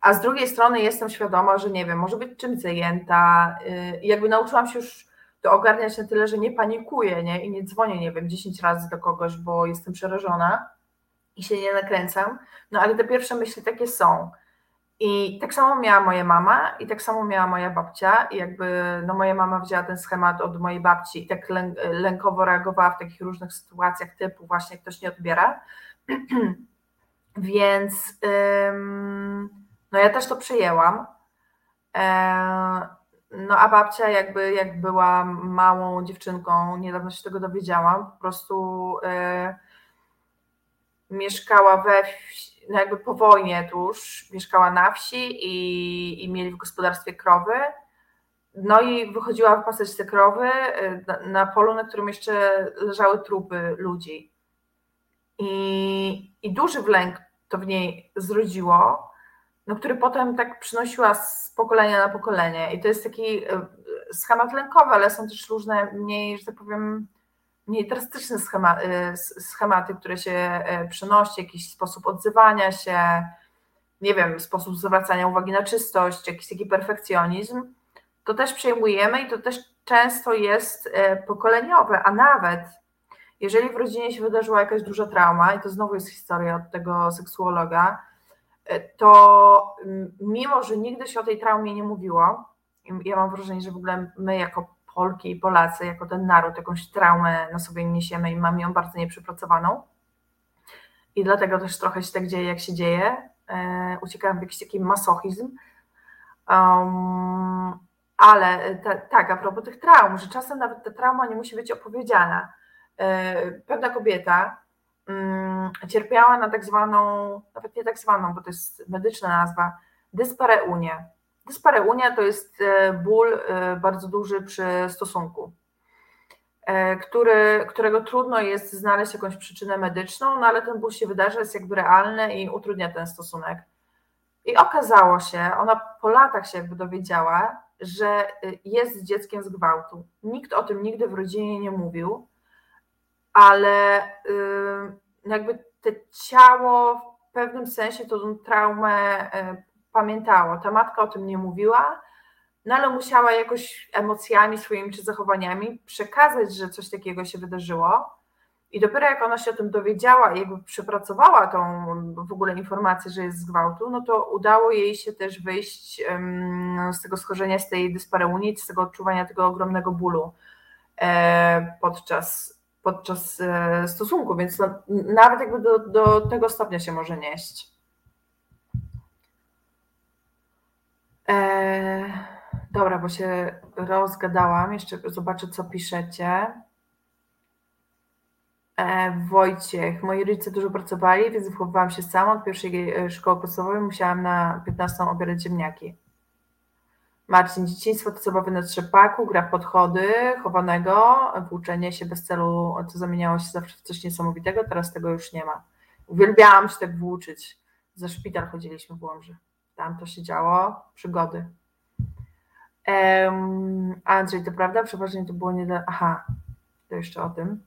a z drugiej strony jestem świadoma, że nie wiem, może być czymś zajęta, y, jakby nauczyłam się już to ogarniać na tyle, że nie panikuję, nie? I nie dzwonię, nie wiem, 10 razy do kogoś, bo jestem przerażona i się nie nakręcam, no ale te pierwsze myśli takie są. I tak samo miała moja mama i tak samo miała moja babcia i jakby no moja mama wzięła ten schemat od mojej babci i tak lękowo reagowała w takich różnych sytuacjach typu właśnie ktoś nie odbiera. Więc no ja też to przyjęłam. E, no a babcia jakby jak była małą dziewczynką, niedawno się tego dowiedziałam, po prostu y, mieszkała we wsi, no jakby po wojnie tuż, mieszkała na wsi i, i mieli w gospodarstwie krowy. No i wychodziła wypasać te krowy y, na, na, polu, na którym jeszcze leżały trupy ludzi. I, I duży wlęk to w niej zrodziło, no, który potem tak przynosiła z pokolenia na pokolenie. I to jest taki y, schemat lękowy, ale są też różne mniej, że tak powiem, mniej drastyczne y, schematy, które się y, przenosi, jakiś sposób odzywania się, nie wiem, sposób zwracania uwagi na czystość, jakiś taki perfekcjonizm, to też przejmujemy i to też często jest pokoleniowe, a nawet jeżeli w rodzinie się wydarzyła jakaś duża trauma, i to znowu jest historia od tego seksuologa, to mimo, że nigdy się o tej traumie nie mówiło, ja mam wrażenie, że w ogóle my jako Polki i Polacy, jako ten naród, jakąś traumę na sobie niesiemy i mamy ją bardzo nieprzepracowaną. I dlatego też trochę się tak dzieje, jak się dzieje. E, uciekam w jakiś taki masochizm. Um, ale te, tak, a propos tych traum, że czasem nawet ta trauma nie musi być opowiedziana. E, pewna kobieta cierpiała na tak zwaną, nawet nie tak zwaną, bo to jest medyczna nazwa, dyspareunię. Dyspareunia to jest e, ból e, bardzo duży przy stosunku, e, który, którego trudno jest znaleźć jakąś przyczynę medyczną, no ale ten ból się wydarza, jest jakby realny i utrudnia ten stosunek. I okazało się, ona po latach się jakby dowiedziała, że jest dzieckiem z gwałtu. Nikt o tym nigdy w rodzinie nie mówił, ale jakby to ciało w pewnym sensie tą traumę e, pamiętało. Ta matka o tym nie mówiła, no ale musiała jakoś emocjami swoimi czy zachowaniami przekazać, że coś takiego się wydarzyło. I dopiero jak ona się o tym dowiedziała i jakby przepracowała tą w ogóle informację, że jest z gwałtu, no to udało jej się też wyjść z tego schorzenia, z tej dyspareunii, z tego odczuwania tego ogromnego bólu e, podczas podczas e, stosunku, więc no, nawet jakby do, do tego stopnia się może nieść. Eee, dobra, bo się rozgadałam. Jeszcze zobaczę, co piszecie. E, Wojciech, moi rodzice dużo pracowali, więc wychowywałam się sama. Od pierwszej e, szkoły podstawowej musiałam na 15 obierać ziemniaki. Marcin, dzieciństwo to zabawy na trzepaku, gra podchody, chowanego, włóczenie się bez celu, to zamieniało się zawsze w coś niesamowitego, teraz tego już nie ma. Uwielbiałam się tak włóczyć. Za szpital chodziliśmy w Łomży. Tam to się działo, przygody. Um, Andrzej, to prawda? Przeważnie to było nie dla... Aha, to jeszcze o tym.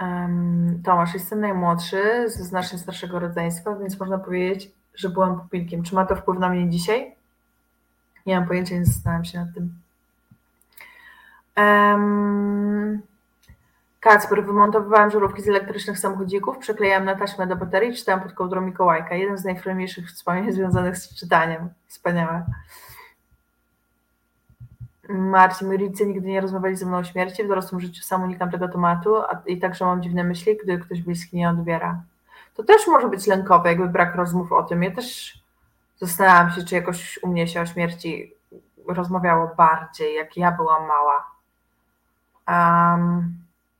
Um, Tomasz, jestem najmłodszy ze znacznie starszego rodzeństwa, więc można powiedzieć, że byłam pupilkiem. Czy ma to wpływ na mnie dzisiaj? Nie mam pojęcia, nie zastanawiam się nad tym. Um, Kacper, wymontowywałam żarówki z elektrycznych samochodzików, przeklejałam na taśmę do baterii czytałam pod kołdrą Mikołajka. Jeden z najfajniejszych wspomnień związanych z czytaniem. Wspaniałe. Marcin, moi rodzice nigdy nie rozmawiali ze mną o śmierci, w dorosłym życiu sam unikam tego tematu a, i także mam dziwne myśli, gdy ktoś bliski nie odbiera. To też może być lękowe, jakby brak rozmów o tym. Ja też zastanawiałam się, czy jakoś u mnie się o śmierci rozmawiało bardziej, jak ja byłam mała. Um,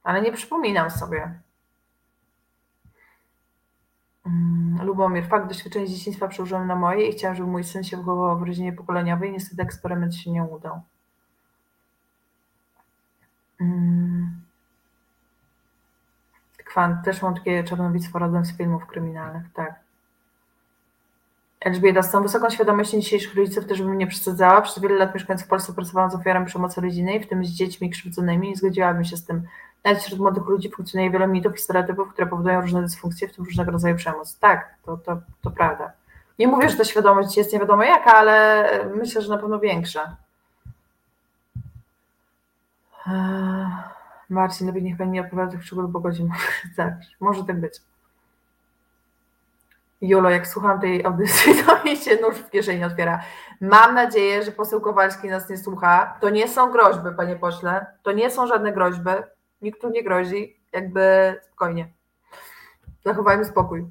ale nie przypominam sobie. Um, Lubomir, fakt doświadczenia z dzieciństwa przełożyłem na moje i chciałam, żeby mój syn się wychował w rodzinie pokoleniowej. Niestety eksperyment się nie udał. Um, Kwant, też mam takie czarnowictwo rodem z filmów kryminalnych, tak. Elżbieta, z tą wysoką świadomością dzisiejszych rodziców też bym nie przesadzała. Przez wiele lat mieszkając w Polsce pracowałam z ofiarami przemocy rodzinnej, w tym z dziećmi krzywdzonymi i zgodziłabym się z tym. Nawet wśród młodych ludzi funkcjonuje wiele mitów i stereotypów, które powodują różne dysfunkcje, w tym różnego rodzaju przemoc. Tak, to, to, to prawda. Nie mówię, że ta świadomość jest nie wiadomo jaka, ale myślę, że na pewno większa. Marcin, lepiej niech pani nie opowiada tych przygód, bo godzin tak, może tak być. Jolo, jak słucham tej audycji, to mi się nóż w kieszeni otwiera. Mam nadzieję, że poseł Kowalski nas nie słucha. To nie są groźby, panie pośle. To nie są żadne groźby. Nikt tu nie grozi. Jakby spokojnie. Zachowajmy spokój.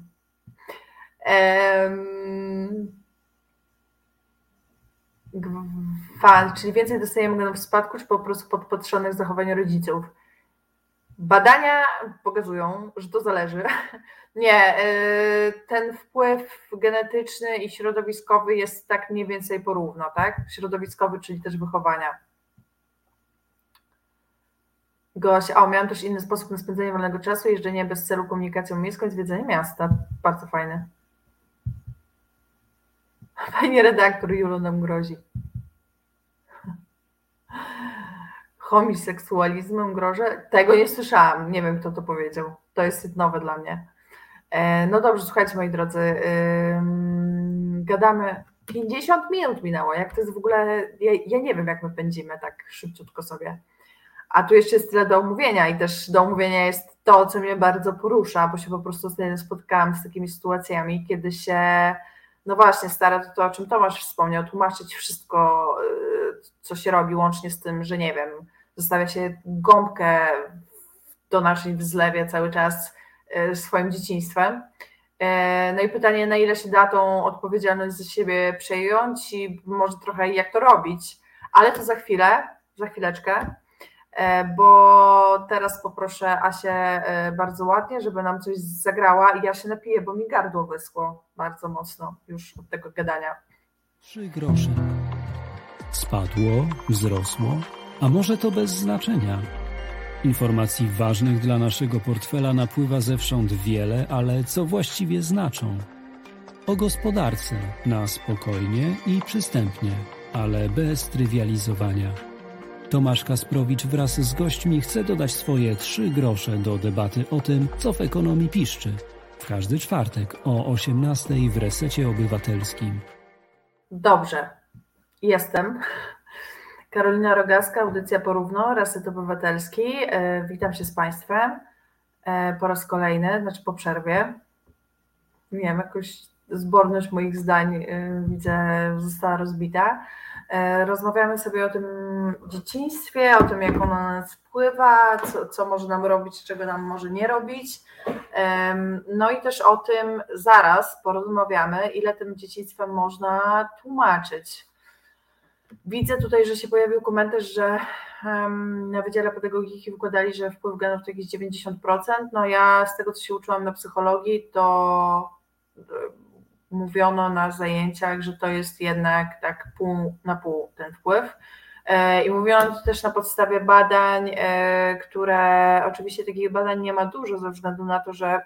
Gwalt, czyli więcej dostajemy w spadku, czy po prostu pod podpatrzonych zachowań rodziców? Badania pokazują, że to zależy. Nie, y, ten wpływ genetyczny i środowiskowy jest tak mniej więcej porówno, tak? Środowiskowy, czyli też wychowania. Gosia, o, miałam też inny sposób na spędzenie wolnego czasu, jeżdżenie bez celu komunikacją miejską i zwiedzanie miasta. Bardzo fajne. Pani redaktor Julo nam grozi homiseksualizmem grożę? Tego nie słyszałam. Nie wiem, kto to powiedział. To jest nowe dla mnie. E, no dobrze, słuchajcie, moi drodzy. Gadamy. 50 minut minęło. Jak to jest w ogóle. Ja, ja nie wiem, jak my pędzimy tak szybciutko sobie. A tu jeszcze jest tyle do omówienia i też do omówienia jest to, co mnie bardzo porusza, bo się po prostu spotkałam z takimi sytuacjami, kiedy się, no właśnie, stara to, to o czym Tomasz wspomniał, tłumaczyć wszystko, co się robi, łącznie z tym, że nie wiem, zostawia się gąbkę do naszej wzlewie cały czas e, swoim dzieciństwem. E, no i pytanie, na ile się da tą odpowiedzialność za siebie przejąć i może trochę jak to robić, ale to za chwilę, za chwileczkę, e, bo teraz poproszę Asię bardzo ładnie, żeby nam coś zagrała i ja się napiję, bo mi gardło wyschło bardzo mocno już od tego gadania. Trzy grosze. Spadło, wzrosło, a może to bez znaczenia? Informacji ważnych dla naszego portfela napływa zewsząd wiele, ale co właściwie znaczą? O gospodarce na spokojnie i przystępnie, ale bez trywializowania. Tomasz Kasprowicz wraz z gośćmi chce dodać swoje trzy grosze do debaty o tym, co w ekonomii piszczy. W każdy czwartek o 18 w Resecie Obywatelskim. Dobrze, jestem. Karolina Rogaska, audycja Porówno, Reset Obywatelski. E, witam się z Państwem e, po raz kolejny, znaczy po przerwie. Nie wiem, jakoś zborność moich zdań e, widzę została rozbita. Rozmawiamy sobie o tym dzieciństwie, o tym, jak ono na nas wpływa, co, co może nam robić, czego nam może nie robić. No i też o tym zaraz porozmawiamy, ile tym dzieciństwem można tłumaczyć. Widzę tutaj, że się pojawił komentarz, że na Wydziale Pedagogiki wykładali, że wpływ genów to jakieś 90%. No ja z tego, co się uczyłam na psychologii, to e, mówiono na zajęciach, że to jest jednak tak pół na pół ten wpływ. E, I mówiono to też na podstawie badań, e, które oczywiście takich badań nie ma dużo ze względu na to, że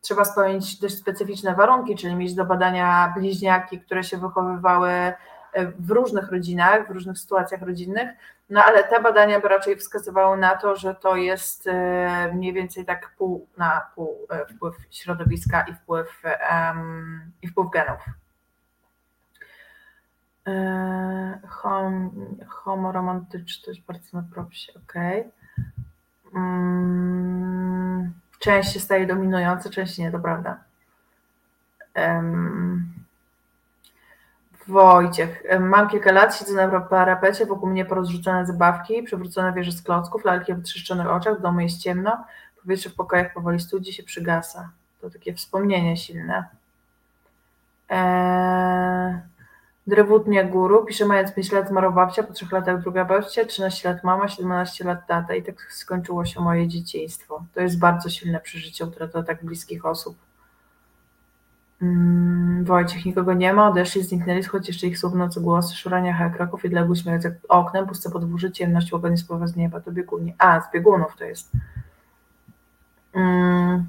trzeba spełnić dość specyficzne warunki, czyli mieć do badania bliźniaki, które się wychowywały w różnych rodzinach, w różnych sytuacjach rodzinnych, no ale te badania by raczej wskazywały na to, że to jest e, mniej więcej tak pół na pół e, wpływ środowiska i wpływ, um, i wpływ genów. E, hom, homoromantyczność, bardzo na propsie, ok. Um, część się staje dominująca, część nie, to prawda. Um, Wojciech, mam kilka lat, siedzę na parapecie, wokół mnie porozrzucone zabawki, przewrócone wieże z klocków, lalki o wytrzeszczonych oczach, w domu jest ciemno, powietrze w pokojach powoli studzi się, przygasa. To takie wspomnienie silne. Eee, Drewutnia Guru pisze, mając 5 lat zmarła babcia, po 3 latach druga babcia, 13 lat mama, 17 lat tata i tak skończyło się moje dzieciństwo. To jest bardzo silne przeżycie, utrata tak bliskich osób. Mm, Wojciech, nikogo nie ma, odeszli, zniknęli, choć jeszcze ich słów nocy głosy, szurania hej kroków i dległy śmierć jak oknem, puste podwórze, ciemność, łogonie spływa z nieba, to bieguni. A, z biegunów to jest. Mm.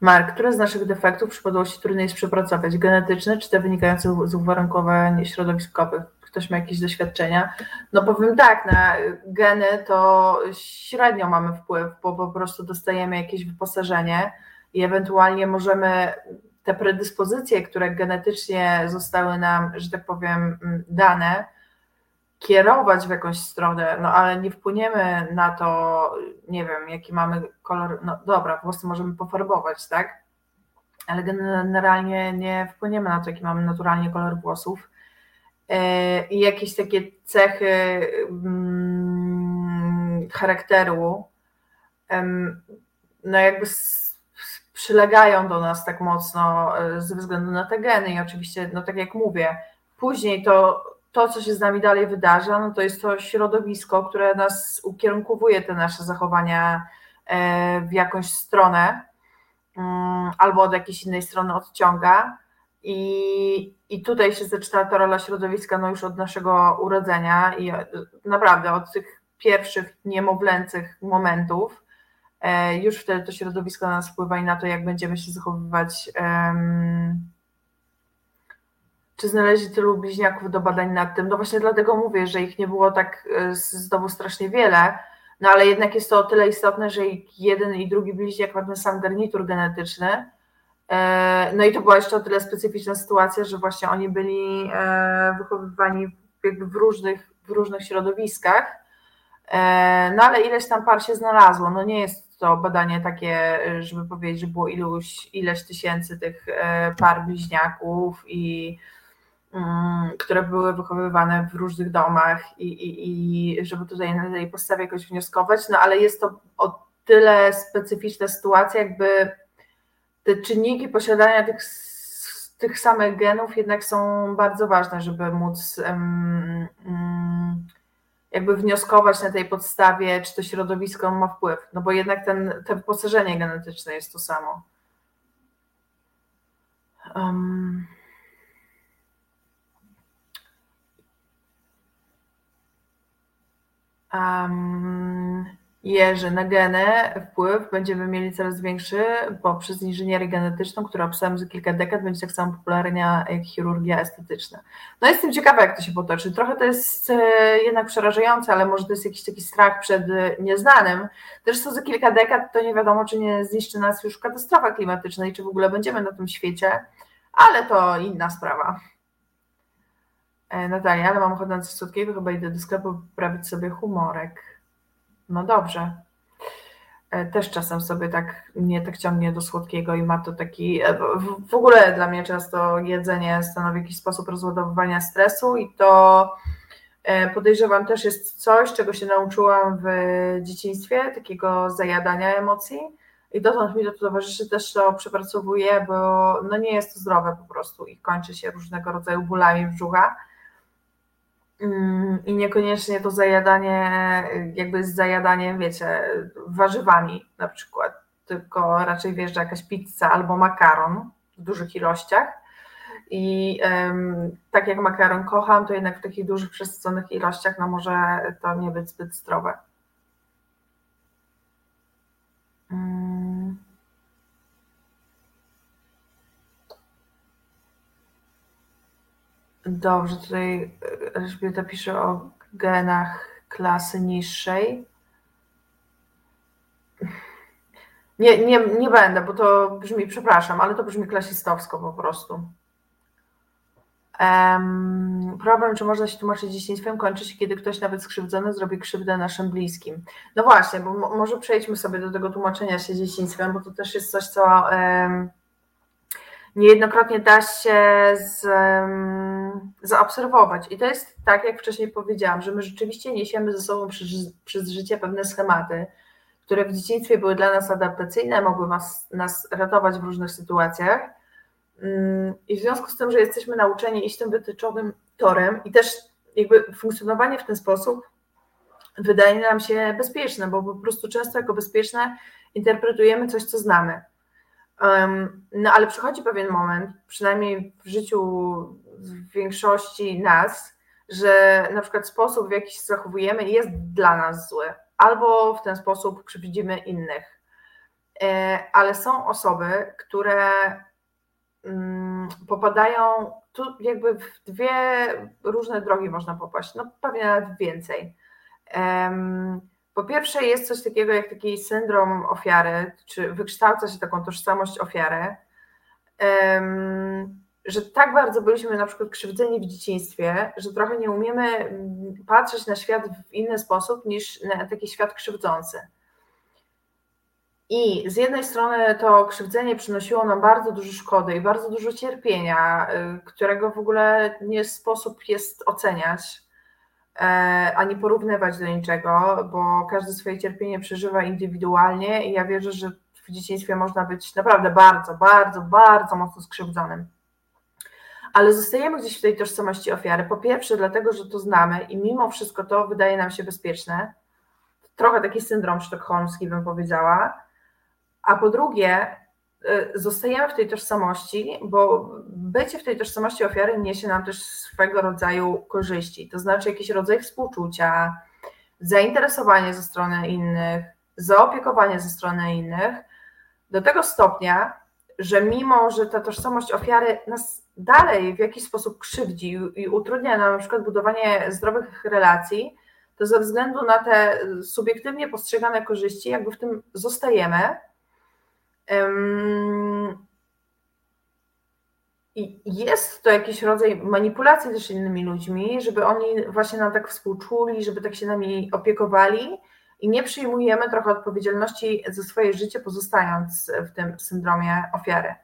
Mark, które z naszych defektów przypadłości trudniej jest przepracować? Genetyczne, czy te wynikające z uwarunkowań środowiskowych? Ktoś ma jakieś doświadczenia? No powiem tak, na geny to średnio mamy wpływ, bo po prostu dostajemy jakieś wyposażenie i ewentualnie możemy te predyspozycje, które genetycznie zostały nam, że tak powiem, mm, dane, kierować w jakąś stronę, no ale nie wpłyniemy na to, nie wiem, jaki mamy kolor, no dobra, włosy możemy pofarbować, tak? Ale generalnie nie wpłyniemy na to, jaki mamy naturalnie kolor włosów. E, I jakieś takie cechy mm, charakteru, no jakby przylegają do nas tak mocno e, ze względu na te geny. I oczywiście, no tak jak mówię, później to, to co się z nami dalej wydarza, no to jest to środowisko, które nas ukierunkowuje te nasze zachowania e, w jakąś stronę mm, albo od jakiejś innej strony odciąga. I, i tutaj się zaczyna ta rola środowiska no już od naszego urodzenia i e, naprawdę od tych pierwszych niemowlęcych momentów, już wtedy to środowisko na nas wpływa i na to, jak będziemy się zachowywać. Czy znaleźli tylu bliźniaków do badań nad tym? No właśnie dlatego mówię, że ich nie było tak e, znowu strasznie wiele, no ale jednak jest to o tyle istotne, że jeden i drugi bliźniak ma ten sam garnitur genetyczny. E, no i to była jeszcze o tyle specyficzna sytuacja, że właśnie oni byli wychowywani jakby w różnych, w różnych środowiskach. No ale ileś tam par się znalazło. No nie jest to badanie takie, żeby powiedzieć, że było iluś, ileś tysięcy tych e, par bliźniaków i mm, które były wychowywane w różnych domach i, i, i żeby tutaj na tej podstawie jakoś wnioskować, no ale jest to o tyle specyficzna sytuacja, jakby te czynniki posiadania tych, tych samych genów jednak są bardzo ważne, żeby móc um, um, jakby wnioskować na tej podstawie, czy to środowisko ma wpływ, no bo jednak ten, to wyposażenie genetyczne jest to samo. Um. Um, Jerzy, na geny wpływ będziemy mieli coraz większy poprzez inżynierię genetyczną, która obserwujemy za kilka dekad będzie tak samo popularna jak chirurgia estetyczna. No jestem ciekawa, jak to się potoczy. Trochę to jest e, jednak przerażające, ale może to jest jakiś taki strach przed nieznanym. Też co za kilka dekad to nie wiadomo, czy nie zniszczy nas już katastrofa klimatyczna i czy w ogóle będziemy na tym świecie, ale to inna sprawa. E, Natalia, ale mam ochotę na coś słodkiego, chyba idę do sklepu poprawić sobie humorek. No dobrze. E, też czasem sobie tak mnie tak ciągnie do słodkiego i ma to taki. E, w ogóle dla mnie często jedzenie stanowi jakiś sposób rozładowywania stresu i to e, podejrzewam też jest coś, czego się nauczyłam w dzieciństwie, takiego zajadania emocji. i dotąd mi to towarzyszy, też to przepracowuję, bo no nie jest to zdrowe po prostu i kończy się różnego rodzaju bólami brzucha. Mm, I niekoniecznie to zajadanie, jakby z zajadaniem, wiecie, warzywami na przykład, tylko raczej wjeżdża jakaś pizza albo makaron w dużych ilościach. I um, tak jak makaron kocham, to jednak w takich dużych, przesyconych ilościach, no może to nie być zbyt zdrowe. Dobrze, tutaj Elżbieta pisze o genach klasy niższej. Nie, nie, nie będę, bo to brzmi, przepraszam, ale to brzmi klasistowsko po prostu. Um, problem, czy można się tłumaczyć dzieciństwem, kończy się, kiedy ktoś nawet skrzywdzony zrobi krzywdę naszym bliskim. No właśnie, bo może przejdźmy sobie do tego tłumaczenia się dzieciństwem, bo to też jest coś, co um, niejednokrotnie da się z, um, zaobserwować. I to jest tak, jak wcześniej powiedziałam, że my rzeczywiście niesiemy ze sobą przez, przez życie pewne schematy, które w dzieciństwie były dla nas adaptacyjne, mogły nas, nas ratować w różnych sytuacjach i w związku z tym, że jesteśmy nauczeni iść tym wytyczonym torem i też jakby funkcjonowanie w ten sposób wydaje nam się bezpieczne, bo po prostu często jako bezpieczne interpretujemy coś, co znamy. No ale przychodzi pewien moment, przynajmniej w życiu większości nas, że na przykład sposób, w jaki się zachowujemy, jest dla nas zły, albo w ten sposób krzywdzimy innych. E, ale są osoby, które Mm, popadają tu jakby w dwie różne drogi można popaść, no pewnie nawet więcej. Po pierwsze jest coś takiego jak taki syndrom ofiary, czy wykształca się taką tożsamość ofiary, że tak bardzo byliśmy na przykład krzywdzeni w dzieciństwie, że trochę nie umiemy mm, patrzeć na świat w inny sposób niż na taki świat krzywdzący. I z jednej strony to krzywdzenie przynosiło nam bardzo dużo szkody i bardzo dużo cierpienia, y, którego w ogóle nie sposób jest oceniać ani porównywać do niczego, bo każdy swoje cierpienie przeżywa indywidualnie i ja wierzę, że w dzieciństwie można być naprawdę bardzo, bardzo, bardzo mocno skrzywdzonym. Ale zostajemy gdzieś w tej tożsamości ofiary. Po pierwsze, dlatego, że to znamy i mimo wszystko to wydaje nam się bezpieczne. Trochę taki syndrom sztokholmski, bym powiedziała a po drugie, zostajemy w tej tożsamości, bo bycie w tej tożsamości ofiary niesie nam też swego rodzaju korzyści, to znaczy jakiś rodzaj współczucia, zainteresowanie ze strony innych, zaopiekowanie ze strony innych, do tego stopnia, że mimo, że ta tożsamość ofiary nas dalej w jakiś sposób krzywdzi i utrudnia nam na przykład budowanie zdrowych relacji, to ze względu na te subiektywnie postrzegane korzyści, jakby w tym zostajemy i jest to jakiś rodzaj manipulacji też innymi ludźmi, żeby oni właśnie nam tak współczuli, żeby tak się nami opiekowali i nie przyjmujemy trochę odpowiedzialności za swoje życie, pozostając w tym syndromie ofiary.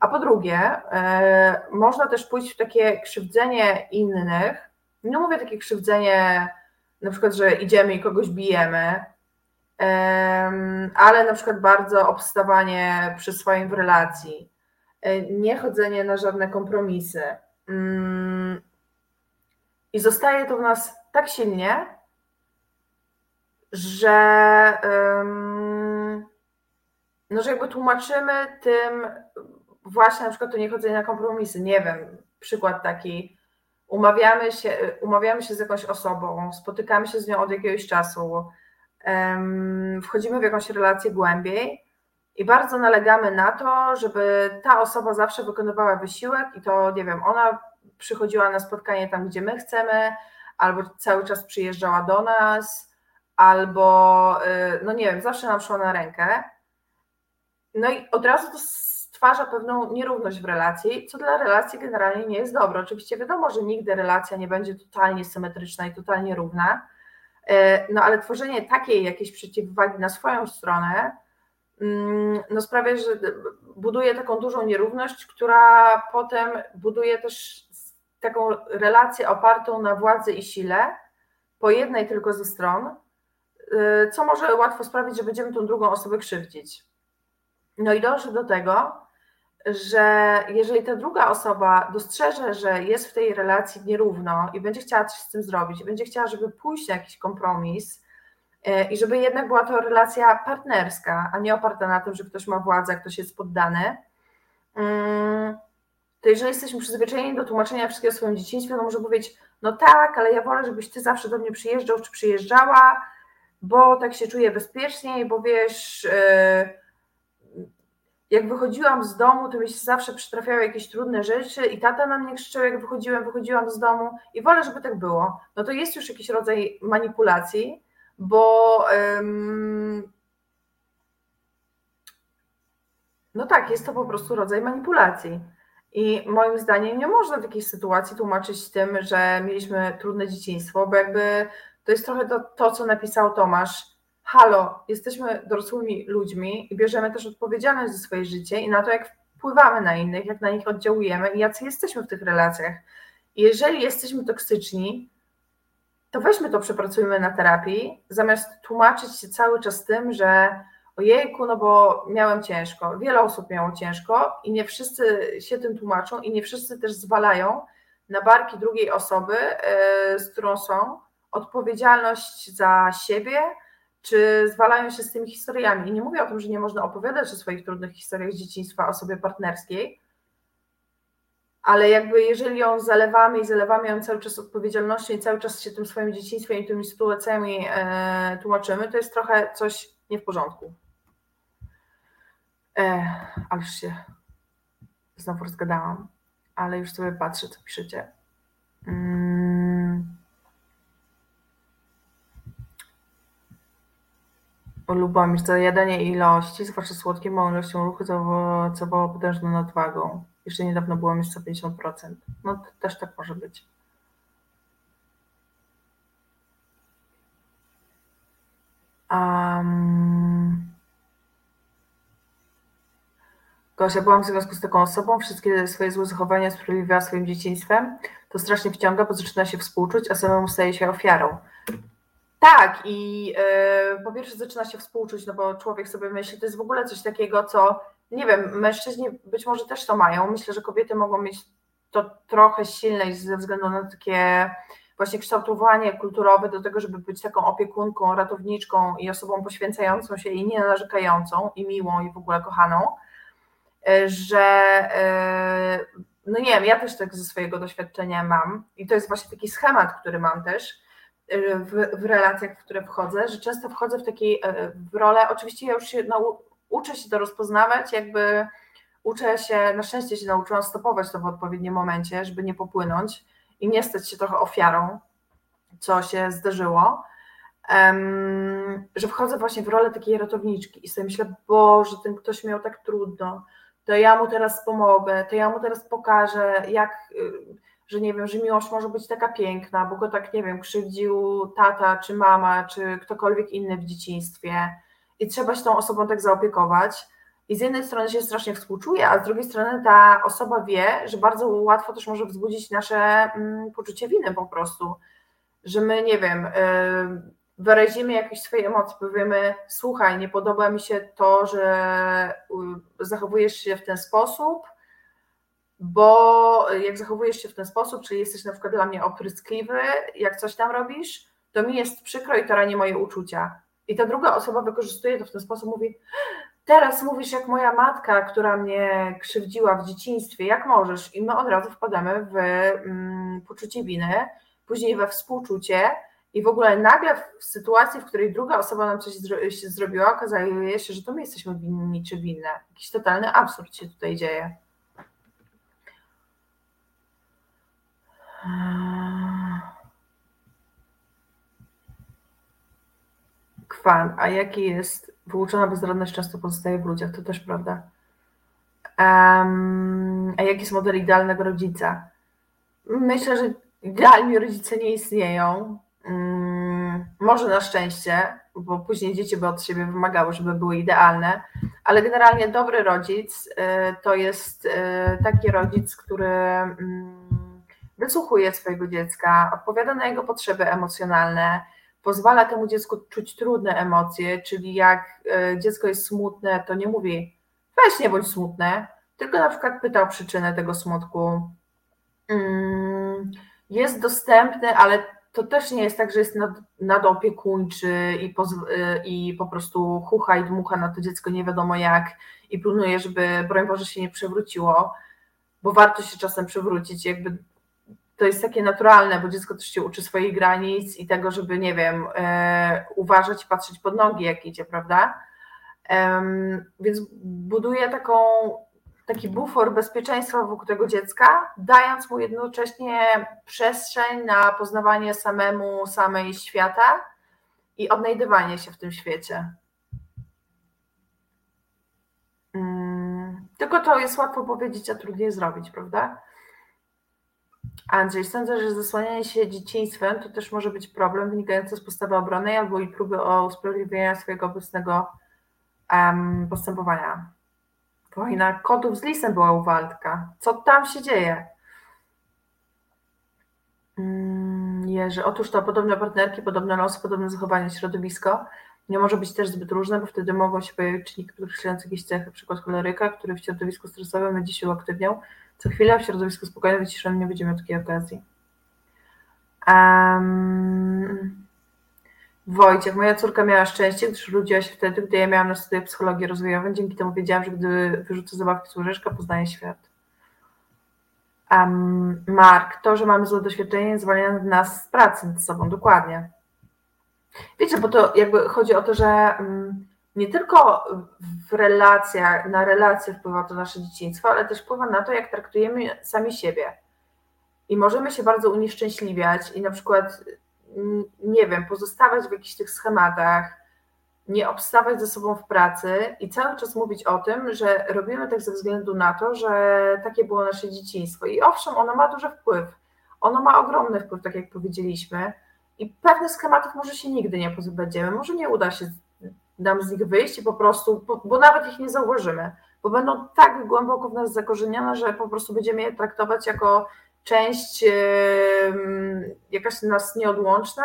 A po drugie, e, można też pójść w takie krzywdzenie innych. Nie mówię takie krzywdzenie, na przykład, że idziemy i kogoś bijemy, ale na przykład bardzo obstawanie przy swoim w relacji, e, nie chodzenie na żadne kompromisy. Mm. I zostaje to w nas tak silnie, że, no, że jakby tłumaczymy tym właśnie na przykład to niechodzenie na kompromisy. Nie wiem, przykład taki, umawiamy się, umawiamy się z jakąś osobą, spotykamy się z nią od jakiegoś czasu, wchodzimy w jakąś relację głębiej i bardzo nalegamy na to, żeby ta osoba zawsze wykonywała wysiłek i to, nie wiem, ona przychodziła na spotkanie tam, gdzie my chcemy, albo cały czas przyjeżdżała do nas, albo, y, no nie wiem, zawsze nam szło na rękę. No i od razu to stwarza pewną nierówność w relacji, co dla relacji generalnie nie jest dobre. Oczywiście wiadomo, że nigdy relacja nie będzie totalnie symetryczna i totalnie równa, no ale tworzenie takiej jakiejś przeciwwagi na swoją stronę mm, no sprawia, że buduje taką dużą nierówność, która potem buduje też taką relację opartą na władzy i sile po jednej tylko ze stron, e, co może łatwo sprawić, że będziemy tą drugą osobę krzywdzić. No i dąży do tego, że jeżeli ta druga osoba dostrzeże, że jest w tej relacji nierówno i będzie chciała coś z tym zrobić, będzie chciała, żeby pójść na jakiś kompromis e, i żeby jednak była to relacja partnerska, a nie oparta na tym, że ktoś ma władzę, ktoś jest poddany, mm, to jeżeli jesteśmy przyzwyczajeni do tłumaczenia wszystkiego swoim dzieciństwie, to może powiedzieć, no tak, ale ja wolę, żebyś ty zawsze do mnie przyjeżdżał czy przyjeżdżała, bo tak się czuję bezpieczniej, bo wiesz, e, jak wychodziłam z domu, to mi się zawsze przytrafiały jakieś trudne rzeczy i tata na mnie krzyczał, jak wychodziłem, wychodziłam z domu i wolę, żeby tak było. No to jest już jakiś rodzaj manipulacji, bo no tak, jest to po prostu rodzaj manipulacji. I moim zdaniem nie można takiej sytuacji tłumaczyć tym, że mieliśmy trudne dzieciństwo, bo jakby to jest trochę to, to co napisał Tomasz, halo, jesteśmy dorosłymi ludźmi i bierzemy też odpowiedzialność za swoje życie i na to, jak wpływamy na innych, jak na nich oddziałujemy i jacy jesteśmy w tych relacjach. Jeżeli jesteśmy toksyczni, to weźmy to, przepracujmy na terapii, zamiast tłumaczyć się cały czas tym, że ojejku, no bo miałem ciężko. Wiele osób miało ciężko i nie wszyscy się tym tłumaczą i nie wszyscy też zwalają na barki drugiej osoby, e, z którą są, odpowiedzialność za siebie, czy zwalają się z tymi historiami. I nie mówię o tym, że nie można opowiadać o swoich trudnych historiach z dzieciństwa osobie partnerskiej, ale jakby jeżeli ją zalewamy i zalewamy ją cały czas odpowiedzialnością i cały czas się tym swoim dzieciństwem i tymi sytuacjami e, tłumaczymy, to jest trochę coś nie w porządku. E, ależ się znowu rozgadałam, ale już sobie patrzę, co piszecie. Mm. Lubomir, zajadanie ilości, zwłaszcza słodkie, małą ilością ruchu, co było potężną nadwagą. Jeszcze niedawno było mi 150%. No też tak może być. Um... Gosia, byłam w związku z taką osobą, wszystkie swoje złe zachowania sprawiła swoim dzieciństwem. To strasznie wciąga, bo zaczyna się współczuć, a samemu staje się ofiarą. Tak, i yy, po pierwsze zaczyna się współczuć, no bo człowiek sobie myśli, to jest w ogóle coś takiego, co nie wiem, mężczyźni być może też to mają. Myślę, że kobiety mogą mieć to trochę silniej ze względu na takie właśnie kształtowanie kulturowe do tego, żeby być taką opiekunką, ratowniczką i osobą poświęcającą się i nie narzekającą i miłą i w ogóle kochaną, e, że e, no nie wiem, ja też tak ze swojego doświadczenia mam i to jest właśnie taki schemat, który mam też, w, w relacjach, w które wchodzę, że często wchodzę w takiej e, w rolę, oczywiście ja już się nau, uczę się to rozpoznawać, jakby uczę się, na szczęście się nauczyłam stopować to w odpowiednim momencie, żeby nie popłynąć i nie stać się trochę ofiarą, co się zdarzyło, um, że wchodzę właśnie w rolę takiej ratowniczki i sobie myślę, Boże, ten ktoś miał tak trudno, to ja mu teraz pomogę, to ja mu teraz pokażę, jak y, że nie wiem, że miłość może być taka piękna, bo go tak, nie wiem, krzywdził tata, czy mama, czy ktokolwiek inny w dzieciństwie i trzeba się tą osobą tak zaopiekować. I z jednej strony się strasznie współczuje, a z drugiej strony ta osoba wie, że bardzo łatwo też może wzbudzić nasze mm, poczucie winy po prostu, że my, nie wiem, yy, wyrazimy jakieś swoje emocje, powiemy, słuchaj, nie podoba mi się to, że y, zachowujesz się w ten sposób, bo jak zachowujesz się w ten sposób, czyli jesteś na przykład dla mnie opryskliwy, jak coś tam robisz, to mi jest przykro i to rani moje uczucia. I ta druga osoba wykorzystuje to w ten sposób, mówi, teraz mówisz jak moja matka, która mnie krzywdziła w dzieciństwie, jak możesz? I my od razu wpadamy w mm, poczucie winy, później we współczucie i w ogóle nagle w sytuacji, w której druga osoba nam coś zro się zrobiła, okazuje się, że to my jesteśmy winni czy winne. Jakiś totalny absurd się tutaj dzieje. Kwan, a jaki jest wyuczona bezrodność często pozostaje w ludziach, to też prawda. Um, a jaki jest model idealnego rodzica? Myślę, że idealni rodzice nie istnieją. Um, może na szczęście, bo później dzieci by od siebie wymagały, żeby były idealne, ale generalnie dobry rodzic y, to jest y, taki rodzic, który. Y, wysłuchuje swojego dziecka, odpowiada na jego potrzeby emocjonalne, pozwala temu dziecku czuć trudne emocje, czyli jak e, dziecko jest smutne, to nie mówi weź nie bądź smutny, tylko na przykład pytał przyczynę tego smutku. Mm, jest dostępny, ale to też nie jest tak, że jest nad, nadopiekuńczy i, y, i po prostu chucha i dmucha na to dziecko nie wiadomo jak i pilnuje, żeby broń Boże się nie przewróciło, bo warto się czasem przewrócić, jakby to jest takie naturalne, bo dziecko też się uczy swoich granic i tego, żeby, nie wiem, e, uważać i patrzeć pod nogi, jak idzie, prawda? Em, więc buduje taką, taki bufor bezpieczeństwa wokół tego dziecka, dając mu jednocześnie przestrzeń na poznawanie samemu, samej świata i odnajdywanie się w tym świecie. Mm, Tylko to jest łatwo powiedzieć, a trudniej zrobić, prawda? Andrzej, sądzę, że zasłanianie się dzieciństwem to też może być problem wynikający z postawy obronnej albo i próby o usprawiedliwienia swojego obecnego em, postępowania. Wojna kotów z lisem była u Waldka. Co tam się dzieje? Mm, Jerzy, otóż to podobne partnerki, podobne losy, podobne zachowanie, środowisko nie może być też zbyt różne, bo wtedy mogą się pojawić czynniki podkreślające jakieś cechy, przykład choleryka, który w środowisku stresowym będzie się uaktywniał, co chwilę w środowisku spokojnym, wyciszonym nie będzie miał takiej okazji. Um, Wojciech, moja córka miała szczęście, gdyż urodziła się wtedy, gdy ja miałam na studiach psychologii rozwojowej. Dzięki temu wiedziałam, że gdy wyrzucę zabawki z łyżeczka, poznaję świat. Um, Mark, to, że mamy złe doświadczenie, zwalnia nas z pracy nad sobą, dokładnie. Wiecie, bo to jakby chodzi o to, że mm, nie tylko w relacjach, na relacje wpływa to nasze dzieciństwo, ale też wpływa na to, jak traktujemy sami siebie. I możemy się bardzo unieszczęśliwiać i na przykład, mm, nie wiem, pozostawać w jakichś tych schematach, nie obstawać ze sobą w pracy i cały czas mówić o tym, że robimy tak ze względu na to, że takie było nasze dzieciństwo. I owszem, ono ma duży wpływ. Ono ma ogromny wpływ, tak jak powiedzieliśmy. I pewnych schematów może się nigdy nie pozbędziemy. Może nie uda się nam z nich wyjść i po prostu, bo, nawet ich nie zauważymy, bo będą tak głęboko w nas zakorzenione, że po prostu będziemy je traktować jako część jakaś nas nieodłączna,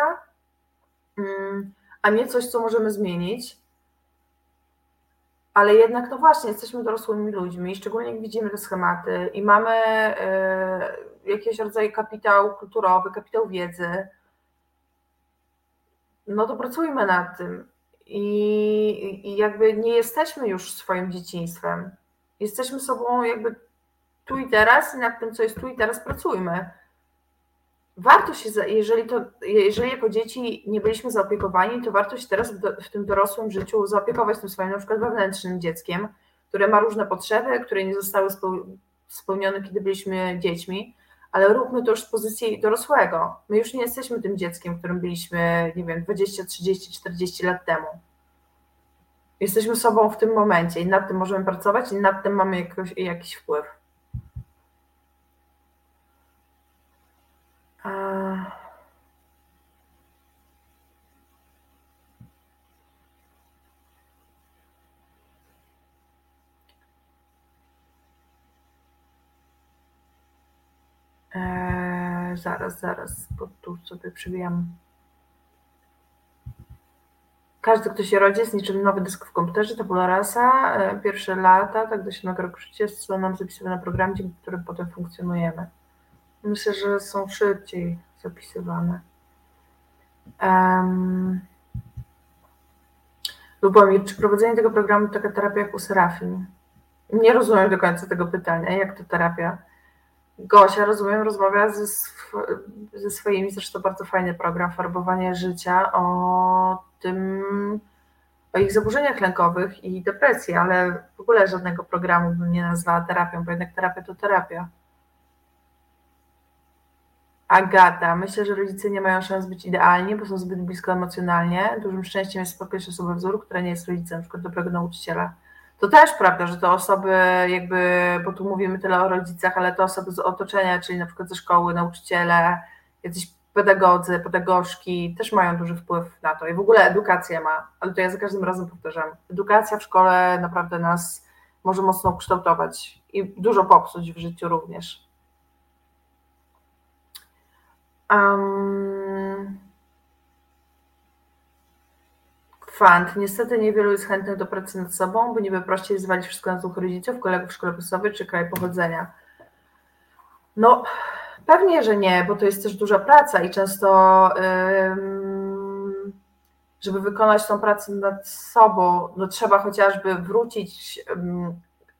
a nie coś, co możemy zmienić. Ale jednak, no właśnie, jesteśmy dorosłymi ludźmi, szczególnie jak widzimy te schematy i mamy yy, jakiś rodzaj kapitał kulturowy, kapitał wiedzy, no to pracujmy nad tym. I, I jakby nie jesteśmy już swoim dzieciństwem. Jesteśmy sobą jakby tu i teraz i nad tym, co jest tu i teraz, pracujmy. Warto się, jeżeli, to, jeżeli jako dzieci nie byliśmy zaopiekowani, to warto się teraz w, do, w tym dorosłym życiu zaopiekować tym swoim na przykład wewnętrznym dzieckiem, które ma różne potrzeby, które nie zostały spełnione, kiedy byliśmy dziećmi ale róbmy to już z pozycji dorosłego. My już nie jesteśmy tym dzieckiem, którym byliśmy, nie wiem, 20, 30, 40 lat temu. Jesteśmy sobą w tym momencie i nad tym możemy pracować i nad tym mamy jakoś, jakiś wpływ. Eee, zaraz, zaraz, bo tu sobie przybijam. Każdy, kto się rodzi, jest niczym nowy dysk w komputerze, to była rasa. Eee, pierwsze lata, tak do siódmego roku życia, są nam zapisywane na program, dzięki którym potem funkcjonujemy. Myślę, że są szybciej zapisywane. Um, Lubomir, czy prowadzenie tego programu to taka terapia jak u Serafin? Nie rozumiem do końca tego pytania. Jak to terapia? Gosia, rozumiem, rozmawia ze, sw ze swoimi, zresztą bardzo fajny program Farbowanie Życia o tym, o ich zaburzeniach lękowych i depresji, ale w ogóle żadnego programu bym nie nazwała terapią, bo jednak terapia to terapia. Agata, myślę, że rodzice nie mają szans być idealni, bo są zbyt blisko emocjonalnie. Dużym szczęściem jest spotkać osobę wzór, która nie jest rodzicem, przykład dobrego nauczyciela. To też prawda, że te osoby jakby, bo tu mówimy tyle o rodzicach, ale te osoby z otoczenia, czyli na przykład ze szkoły, nauczyciele, jacyś pedagodzy, pedagogzki też mają duży wpływ na to i w ogóle edukacja ma, ale to ja za każdym razem powtarzam, edukacja w szkole naprawdę nas może mocno kształtować i dużo popsuć w życiu również. Um, Fant. Niestety niewielu jest chętnych do pracy nad sobą, bo niby prościej zwalić wszystko na dwóch rodziców, kolegów podstawowej czy kraj pochodzenia. No, pewnie, że nie, bo to jest też duża praca i często, żeby wykonać tą pracę nad sobą, no trzeba chociażby wrócić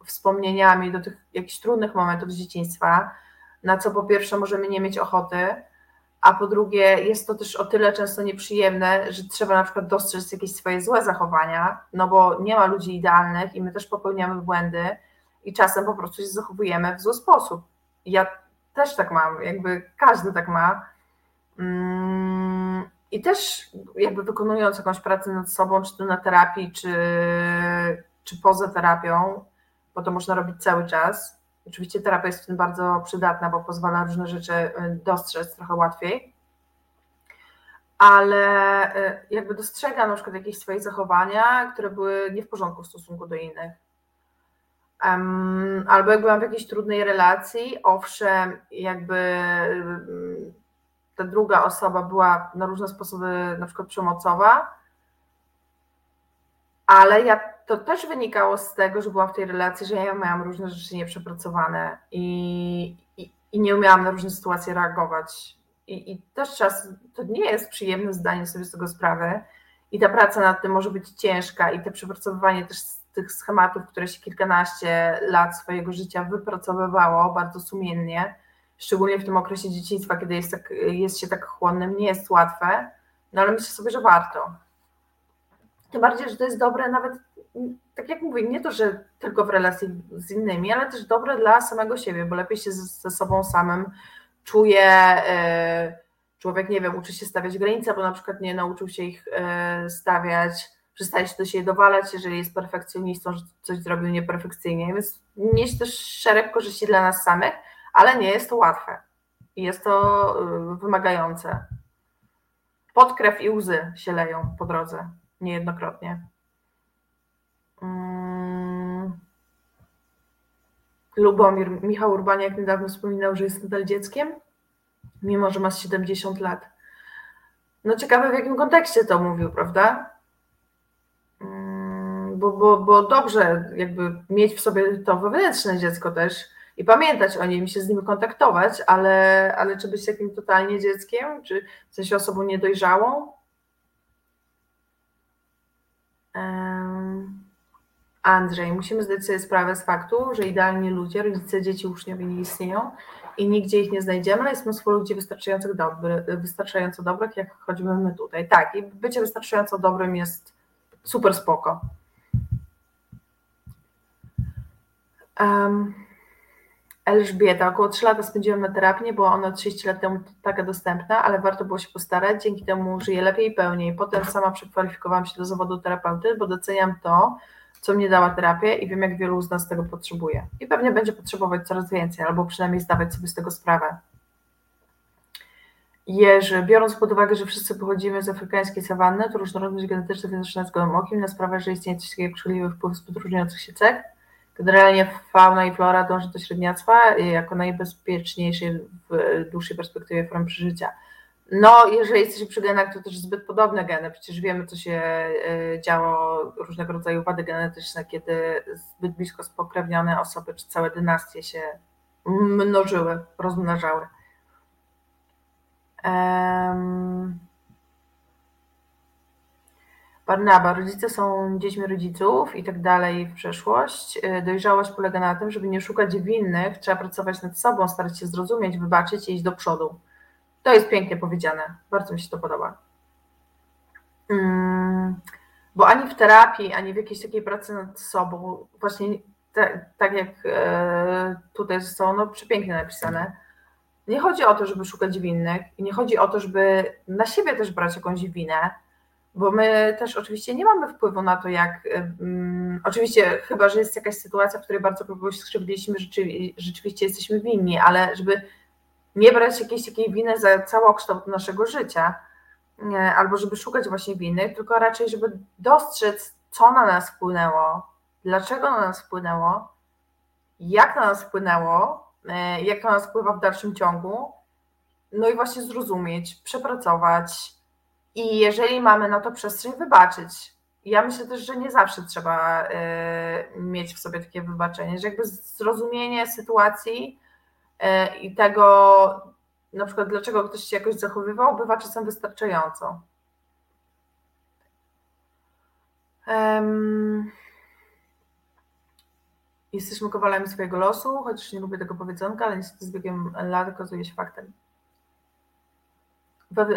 wspomnieniami do tych jakichś trudnych momentów z dzieciństwa, na co po pierwsze możemy nie mieć ochoty, a po drugie jest to też o tyle często nieprzyjemne, że trzeba na przykład dostrzec jakieś swoje złe zachowania, no bo nie ma ludzi idealnych i my też popełniamy błędy i czasem po prostu się zachowujemy w zły sposób. Ja też tak mam, jakby każdy tak ma. Mm, I też jakby wykonując jakąś pracę nad sobą, czy to na terapii, czy, czy poza terapią, bo to można robić cały czas. Oczywiście terapia jest w tym bardzo przydatna, bo pozwala różne rzeczy y, dostrzec trochę łatwiej. Ale y, jakby dostrzegam na przykład jakieś swoje zachowania, które były nie w porządku w stosunku do innych. Albo jak byłam w jakiejś trudnej relacji, owszem, jakby y, ta druga osoba była na różne sposoby na przykład przemocowa, ale ja, to też wynikało z tego, że byłam w tej relacji, że ja miałam różne rzeczy nieprzepracowane i, i, i nie umiałam na różne sytuacje reagować. I, I też czas, to nie jest przyjemne zdanie sobie z tego sprawy i ta praca nad tym może być ciężka i te przepracowywanie też tych schematów, które się kilkanaście lat swojego życia wypracowywało bardzo sumiennie, szczególnie w tym okresie dzieciństwa, kiedy jest, tak, jest się tak chłonnym, nie jest łatwe, no ale myślę sobie, że warto. Tym bardziej, że to jest dobre nawet, tak jak mówię, nie to, że tylko w relacji z innymi, ale też dobre dla samego siebie, bo lepiej się ze sobą samym czuje. E, człowiek, nie wiem, uczy się stawiać granice, bo na przykład nie nauczył się ich e, stawiać, przestaje się do siebie dowalać, jeżeli jest perfekcjonistą, że coś zrobił nieperfekcyjnie, więc nieść też szereg korzyści dla nas samych, ale nie jest to łatwe i jest to e, wymagające. Pod krew i łzy się leją po drodze niejednokrotnie. Hmm. Lubomir, Michał Urbaniak niedawno wspominał, że jest nadal dzieckiem, mimo że ma 70 lat. No ciekawe w jakim kontekście to mówił, prawda? Hmm, bo, bo, bo dobrze jakby mieć w sobie to wewnętrzne dziecko też i pamiętać o nim się z nim kontaktować, ale, ale czy być takim totalnie dzieckiem, czy w sensie osobą niedojrzałą, Andrzej, musimy zdać sobie sprawę z faktu, że idealni ludzie, rodzice, dzieci, uczniowie nie istnieją i nigdzie ich nie znajdziemy, ale jest mnóstwo ludzi dobry, wystarczająco dobrych, jak choćby my tutaj. Tak, i bycie wystarczająco dobrym jest super spoko. Um, Elżbieta, około 3 lata spędziłam na terapii, była ona 30 lat temu taka dostępna, ale warto było się postarać, dzięki temu żyję lepiej i pełniej. Potem sama przekwalifikowałam się do zawodu terapeuty, bo doceniam to, co mnie dała terapia i wiem, jak wielu z nas tego potrzebuje. I pewnie będzie potrzebować coraz więcej, albo przynajmniej zdawać sobie z tego sprawę. Jerzy, biorąc pod uwagę, że wszyscy pochodzimy z afrykańskiej sawanny, to różnorodność genetyczna widoczna z gołym okiem na sprawę, że istnieje coś takiego jak szkodliwy wpływ zbyt różniących się cech, Generalnie fauna i flora dąży do średniactwa jako najbezpieczniejszej w dłuższej perspektywie form przeżycia. No, jeżeli jesteśmy przy genach, to też zbyt podobne geny. Przecież wiemy, co się e, działo, różnego rodzaju wady genetyczne, kiedy zbyt blisko spokrewnione osoby czy całe dynastie się mnożyły, rozmnażały. Um, Barnaba, rodzice są dziećmi rodziców i tak dalej w przeszłość. Y, dojrzałość polega na tym, żeby nie szukać winnych, trzeba pracować nad sobą, starać się zrozumieć, wybaczyć i iść do przodu. To jest pięknie powiedziane, bardzo mi się to podoba. Mm, bo ani w terapii, ani w jakiejś takiej pracy nad sobą, właśnie te, tak jak e, tutaj zostało no, przepięknie napisane, nie chodzi o to, żeby szukać winnych i nie chodzi o to, żeby na siebie też brać jakąś winę, bo my też oczywiście nie mamy wpływu na to, jak. Um, oczywiście, chyba, że jest jakaś sytuacja, w której bardzo kogoś skrzywdziliśmy, rzeczy, rzeczywiście jesteśmy winni, ale żeby nie brać jakiejś takiej winy za całokształt naszego życia, albo żeby szukać właśnie winy, tylko raczej, żeby dostrzec, co na nas wpłynęło, dlaczego na nas wpłynęło, jak na nas wpłynęło, e, jak to nas wpływa w dalszym ciągu, no i właśnie zrozumieć, przepracować, i jeżeli mamy na to przestrzeń, wybaczyć. ja myślę też, że nie zawsze trzeba y, mieć w sobie takie wybaczenie, że jakby zrozumienie sytuacji i tego, na przykład dlaczego ktoś się jakoś zachowywał, bywa czasem wystarczająco. Um, jesteśmy kowalami swojego losu, chociaż nie lubię tego powiedzonka, ale niestety z biegiem lat okazuje się faktem.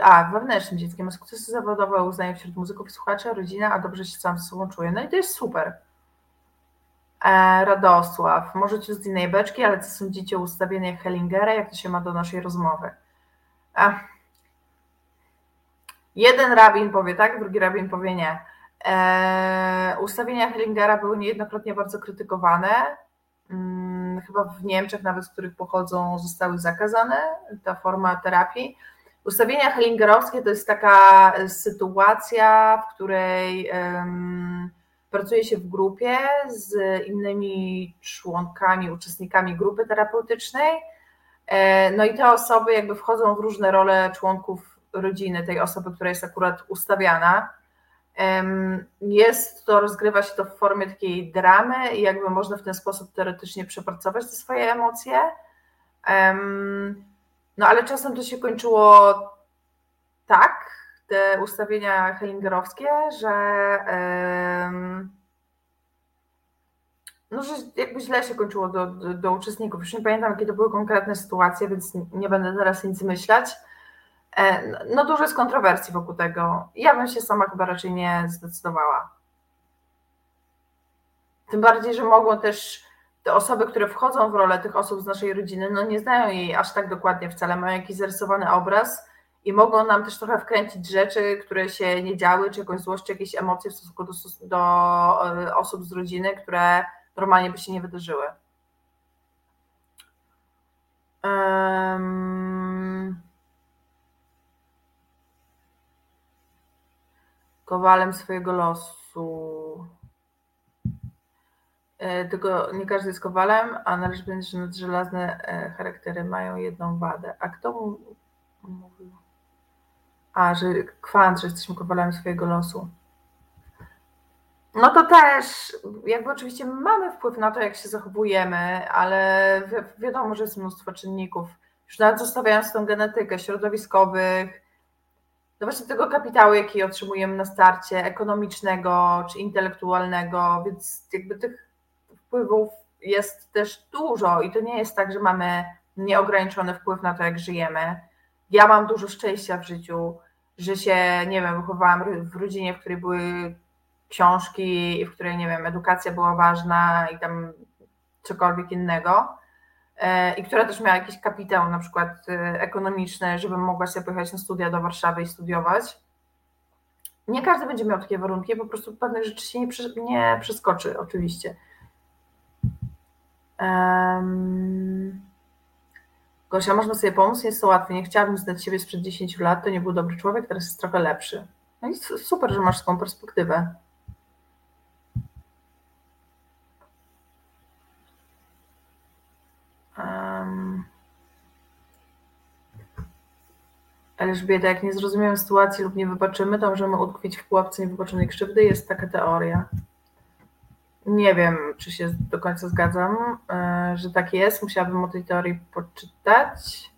A, wewnętrznym dzieckiem, sukcesy zawodowe, uznaje wśród muzyków i słuchaczy, rodzina, a dobrze się sam z sobą czuje. No i to jest super. E, Radosław, możecie z innej beczki, ale co sądzicie o ustawieniach Hellingera, jak to się ma do naszej rozmowy? Jeden rabin powie tak, drugi rabin powie nie. E, ustawienia Hellingera były niejednokrotnie bardzo krytykowane. Hmm, chyba w Niemczech, nawet z których pochodzą, zostały zakazane ta forma terapii. Ustawienia Hellingerowskie to jest taka sytuacja, w której um, pracuje się w grupie z innymi członkami, uczestnikami grupy terapeutycznej. E, no i te osoby jakby wchodzą w różne role członków rodziny, tej osoby, która jest akurat ustawiana. Jest to, rozgrywa się to w formie takiej dramy i jakby można w ten sposób teoretycznie przepracować te swoje emocje. No ale czasem to się kończyło tak, te ustawienia hellingerowskie, że no, że jakby źle się kończyło do, do, do, uczestników. Już nie pamiętam, jakie to były konkretne sytuacje, więc nie będę teraz nic myśleć. E, no dużo jest kontrowersji wokół tego. Ja bym się sama chyba raczej nie zdecydowała. Tym bardziej, że mogą też te osoby, które wchodzą w rolę tych osób z naszej rodziny, no nie znają jej aż tak dokładnie wcale, mają jakiś zarysowany obraz i mogą nam też trochę wkręcić rzeczy, które się nie działy, czy jakąś złość, czy jakieś emocje w stosunku do, do e, osób z rodziny, które normalnie by się nie wydarzyły. Um... Kowalem swojego losu. E, tylko nie każdy jest kowalem, a należy powiedzieć, że nadżelazne e, charaktery mają jedną wadę. A kto mówił? A, że kwant, że jesteśmy kowalami swojego losu. No to też, jakby oczywiście mamy wpływ na to, jak się zachowujemy, ale wi wiadomo, że jest mnóstwo czynników. Już nawet zostawiając tą genetykę środowiskowych, no właśnie tego kapitału, jaki otrzymujemy na starcie, ekonomicznego czy intelektualnego, więc jakby tych wpływów jest też dużo i to nie jest tak, że mamy nieograniczony wpływ na to, jak żyjemy. Ja mam dużo szczęścia w życiu, że się, nie wiem, wychowałam w rodzinie, w której były książki, w której, nie wiem, edukacja była ważna i tam cokolwiek innego. E, I która też miała jakiś kapitał, na przykład e, ekonomiczny, żebym mogła sobie pojechać na studia do Warszawy i studiować. Nie każdy będzie miał takie warunki, po prostu pewnych rzeczy się nie, nie przeskoczy, oczywiście. Um, Gosia, można sobie pomóc, jest to łatwe. Nie chciałabym znać siebie sprzed 10 lat, to nie był dobry człowiek, teraz jest trochę lepszy. No i super, że masz taką perspektywę. Um, Elżbieta, jak nie zrozumiemy sytuacji lub nie wybaczymy, to możemy utkwić w pułapce niewybaczonej krzywdy. Jest taka teoria. Nie wiem, czy się do końca zgadzam, e, że tak jest. Musiałabym o tej teorii poczytać.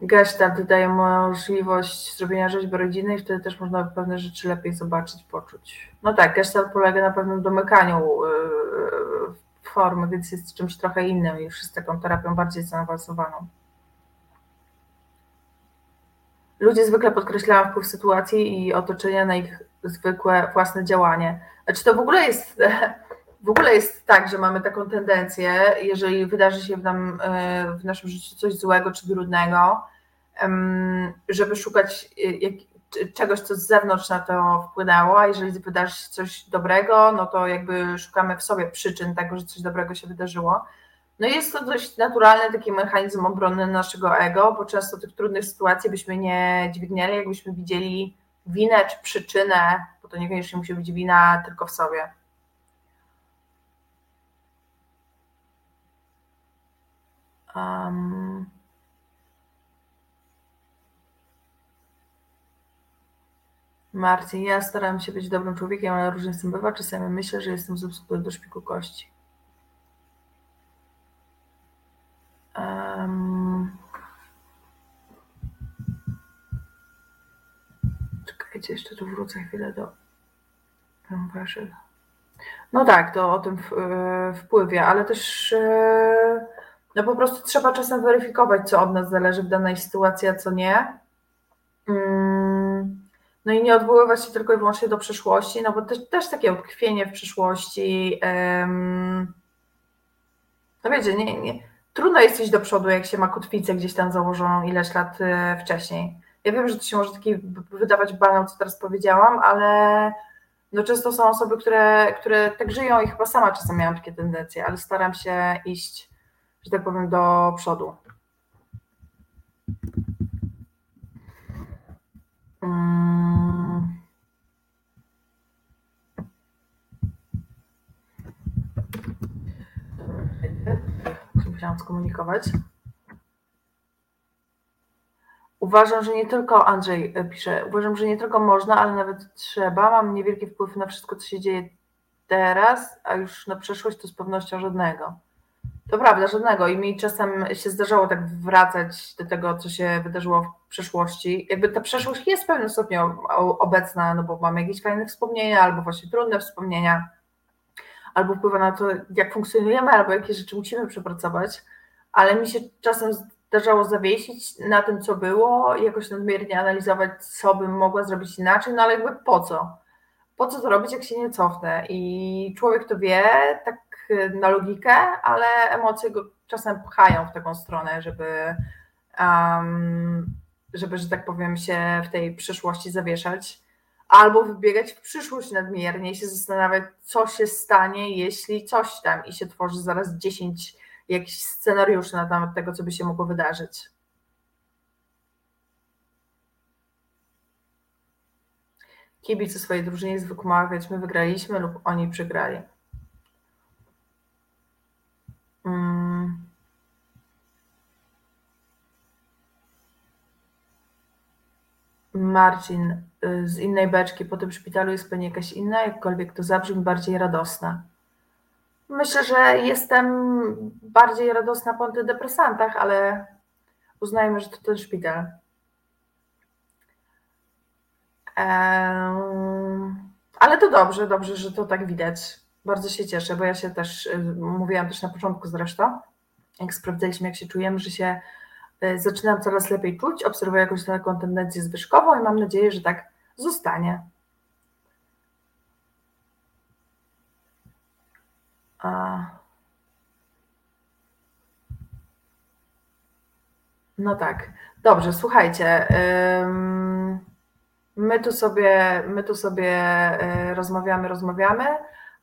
Gestalt daje możliwość zrobienia rzeźby rodziny i wtedy też można pewne rzeczy lepiej zobaczyć, poczuć. No tak, gestalt polega na pewnym domykaniu e, formy, więc jest czymś trochę innym, już jest taką terapią bardziej zaawansowaną. Ludzie zwykle podkreślają wpływ sytuacji i otoczenia na ich zwykłe własne działanie. Znaczy to w ogóle jest w ogóle jest tak, że mamy taką tendencję, jeżeli wydarzy się w, nam, w naszym życiu coś złego czy trudnego, żeby szukać y, czegoś, co z zewnątrz na to wpłynęło, a jeżeli wydarzy się coś dobrego, no to jakby szukamy w sobie przyczyn tego, że coś dobrego się wydarzyło. No jest to dość naturalny taki mechanizm obronny naszego ego, bo często tych trudnych sytuacji byśmy nie dźwignęli, jakbyśmy widzieli winę czy przyczynę, bo to niekoniecznie musi być wina tylko w sobie. Um. Marcin, ja staram się być dobrym człowiekiem, ale różnie z tym bywa. Czasami myślę, że jestem zepsuty do szpiku kości. Um... Czekajcie, jeszcze tu wrócę chwilę do waszych. No tak, to o tym e, wpływie, ale też e, no po prostu trzeba czasem weryfikować, co od nas zależy w danej sytuacji, a co nie. Mm, no i nie odwoływać się tylko i wyłącznie do przeszłości, no bo też, też takie utkwienie w przeszłości. No wiecie, nie, nie, trudno jest iść do przodu, jak się ma kotwicę gdzieś tam założoną ileś lat e, wcześniej. Ja wiem, że to się może taki wydawać banał, co teraz powiedziałam, ale no często są osoby, które, które tak żyją i chyba sama czasem miałam takie tendencje, ale staram się iść, że tak powiem, do przodu. Hmm. Musiałam skomunikować. Uważam, że nie tylko, Andrzej e, pisze, uważam, że nie tylko można, ale nawet trzeba. Mam niewielki wpływ na wszystko, co się dzieje teraz, a już na przeszłość to z pewnością żadnego. To prawda, żadnego. I mi czasem się zdarzało tak wracać do tego, co się wydarzyło w przeszłości. Jakby ta przeszłość jest w pewnym stopniu obecna, no bo mamy jakieś fajne wspomnienia, albo właśnie trudne wspomnienia, albo wpływa na to, jak funkcjonujemy, albo jakie rzeczy musimy przepracować. Ale mi się czasem zdarzało zawiesić na tym, co było, jakoś nadmiernie analizować, co bym mogła zrobić inaczej, no ale jakby po co? Po co to robić, jak się nie cofnę? I człowiek to wie, tak na logikę, ale emocje go czasem pchają w taką stronę, żeby, um, żeby, że tak powiem, się w tej przyszłości zawieszać. Albo wybiegać w przyszłość nadmiernie i się zastanawiać, co się stanie, jeśli coś tam i się tworzy zaraz 10 jakiś scenariusz na temat tego, co by się mogło wydarzyć. Kibice swojej drużynie zwykł mawiać, my wygraliśmy lub oni przegrali. Hmm. Marcin y, z innej beczki po tym szpitalu jest pewnie jakaś inna, jakkolwiek to zabrzmi bardziej radosna. Myślę, że jestem bardziej radosna po antydepresantach, ale uznajmy, że to ten szpital. Ale to dobrze, dobrze, że to tak widać. Bardzo się cieszę, bo ja się też, y, mówiłam też na początku zresztą, jak sprawdzaliśmy, jak się czujemy, że się y, zaczynam coraz lepiej czuć, obserwuję jakąś taką tendencję zwyżkową i mam nadzieję, że tak zostanie. No tak. Dobrze, słuchajcie. My tu sobie, my tu sobie e, rozmawiamy, rozmawiamy,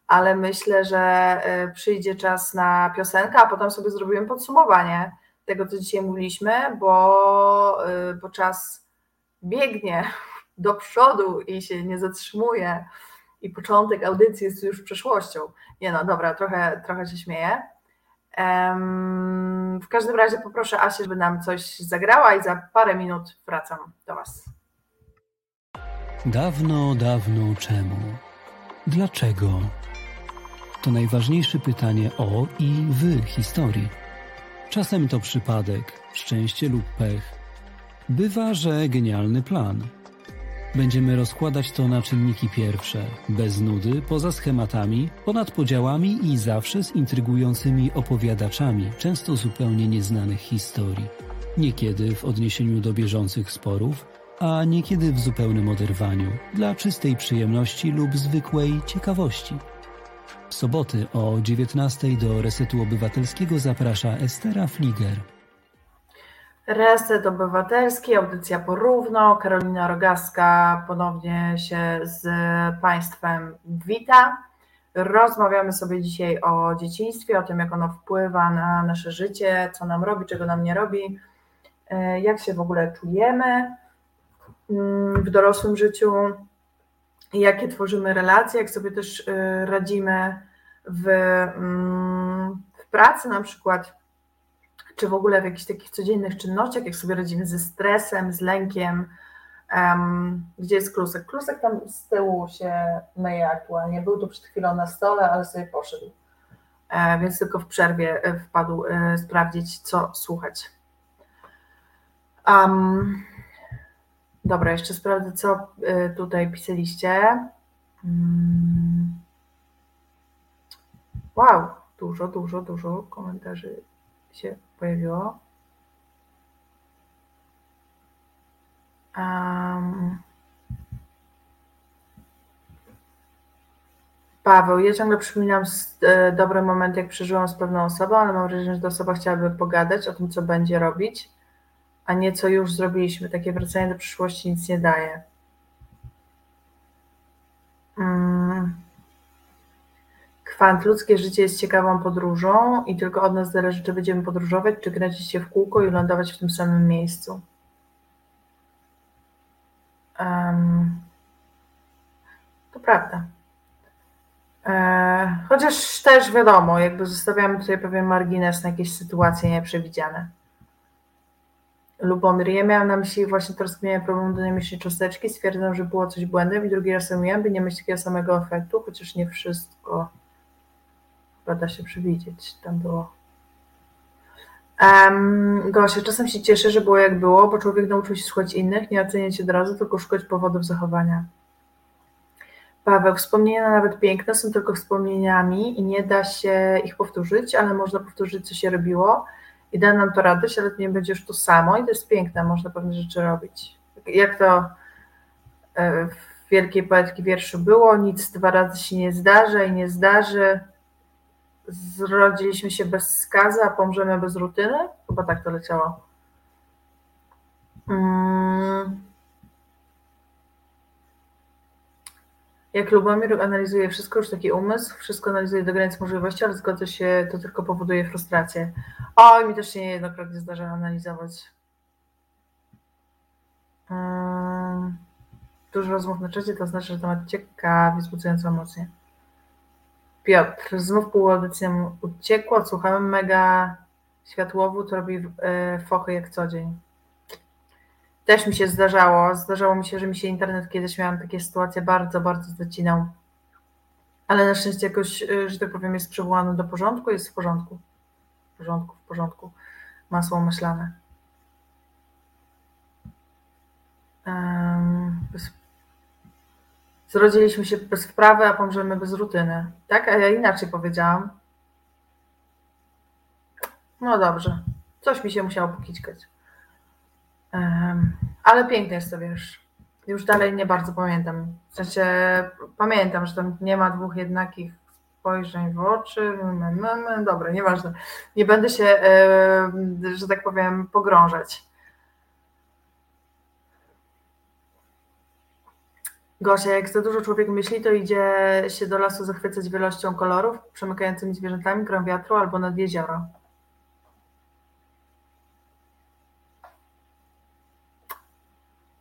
ale myślę, że e, przyjdzie czas na piosenkę, a potem sobie zrobimy podsumowanie tego, co dzisiaj mówiliśmy, bo, e, bo czas biegnie do przodu i się nie zatrzymuje i początek audycji jest już przeszłością. Nie no, dobra, trochę, trochę się śmieję. W każdym razie poproszę Asię, żeby nam coś zagrała i za parę minut wracam do Was. Dawno, dawno czemu? Dlaczego? To najważniejsze pytanie o i w historii. Czasem to przypadek, szczęście lub pech. Bywa, że genialny plan – Będziemy rozkładać to na czynniki pierwsze, bez nudy, poza schematami, ponad podziałami i zawsze z intrygującymi opowiadaczami, często zupełnie nieznanych historii. Niekiedy w odniesieniu do bieżących sporów, a niekiedy w zupełnym oderwaniu, dla czystej przyjemności lub zwykłej ciekawości. W soboty o 19 do Resetu Obywatelskiego zaprasza Estera Fliger. Reset Obywatelski, audycja porówno. Karolina Rogaska ponownie się z Państwem wita. Rozmawiamy sobie dzisiaj o dzieciństwie, o tym, jak ono wpływa na nasze życie, co nam robi, czego nam nie robi, e, jak się w ogóle czujemy mm, w dorosłym życiu, jakie tworzymy relacje, jak sobie też e, radzimy w, mm, w pracy na przykład czy w ogóle w jakichś takich codziennych czynnościach, jak sobie radzimy ze stresem, z lękiem, Um, gdzie jest klusek? Klusek tam z tyłu się myje aktualnie. Był tu przed chwilą na stole, ale sobie poszedł. E, więc tylko w przerwie e, wpadł e, sprawdzić, co słuchać. Um, dobra, jeszcze sprawdzę, co e, tutaj pisaliście. Um, wow, dużo, dużo, dużo komentarzy się pojawiło. Um, Paweł, ja ciągle przypominam e, dobre momenty, jak przeżyłam z pewną osobą, ale mam wrażenie, że ta osoba chciałaby pogadać o tym, co będzie robić, a nie co już zrobiliśmy. Takie wracanie do przyszłości nic nie daje. Mm. Kwant, ludzkie życie jest ciekawą podróżą i tylko od nas zależy, czy będziemy podróżować, czy kręcić się w kółko i lądować w tym samym miejscu. Um, to prawda. E, chociaż też wiadomo, jakby zostawiamy tutaj pewien margines na jakieś sytuacje nieprzewidziane. Lubomir, ja miałam na myśli właśnie to rozkminienie problemu dynamicznej cząsteczki. Stwierdzam, że było coś błędem i drugi raz robiłam, by nie mieć takiego samego efektu, chociaż nie wszystko chyba da się przewidzieć. Tam było. Um, Gosia, czasem się cieszę, że było jak było, bo człowiek nauczył się słuchać innych, nie oceniać od razu, tylko szukać powodów zachowania. Paweł, wspomnienia nawet piękne są tylko wspomnieniami i nie da się ich powtórzyć, ale można powtórzyć, co się robiło i da nam to radość, ale to nie będzie już to samo i to jest piękne, można pewne rzeczy robić. Jak to e, w wielkiej poetki wierszu było, nic dwa razy się nie zdarza i nie zdarzy. Zrodziliśmy się bez skazy, a pomrzemy bez rutyny? Chyba tak to leciało. Hmm. Jak Lubomir analizuje wszystko, już taki umysł, wszystko analizuje do granic możliwości, ale zgodzę się, to tylko powoduje frustrację. Oj, mi też się niejednokrotnie zdarza analizować. Um, dużo rozmów na czacie, to znaczy, że temat ciekawi, wzbudzający emocje. Piotr, znów pół uciekło, odsłuchałem mega światłowód, robi e, fochy jak co dzień. Też mi się zdarzało. Zdarzało mi się, że mi się internet kiedyś miałam takie sytuacje bardzo, bardzo zacinał. Ale na szczęście jakoś, y, że tak powiem, jest przywołany do porządku, jest w porządku. W porządku, w porządku. Masło myślane. Um. Zrodziliśmy się bez wprawy, a pomrzemy bez rutyny. Tak? A ja inaczej powiedziałam. No dobrze. Coś mi się musiało pokićkać. Ale piękny jest to wiersz. Już dalej nie bardzo pamiętam. W sensie pamiętam, że tam nie ma dwóch jednakich spojrzeń w oczy. Dobra, nieważne. Nie będę się, że tak powiem, pogrążać. Gosia, jak za dużo człowiek myśli, to idzie się do lasu zachwycać wielością kolorów, przemykającymi zwierzętami, grą wiatru albo nad jezioro.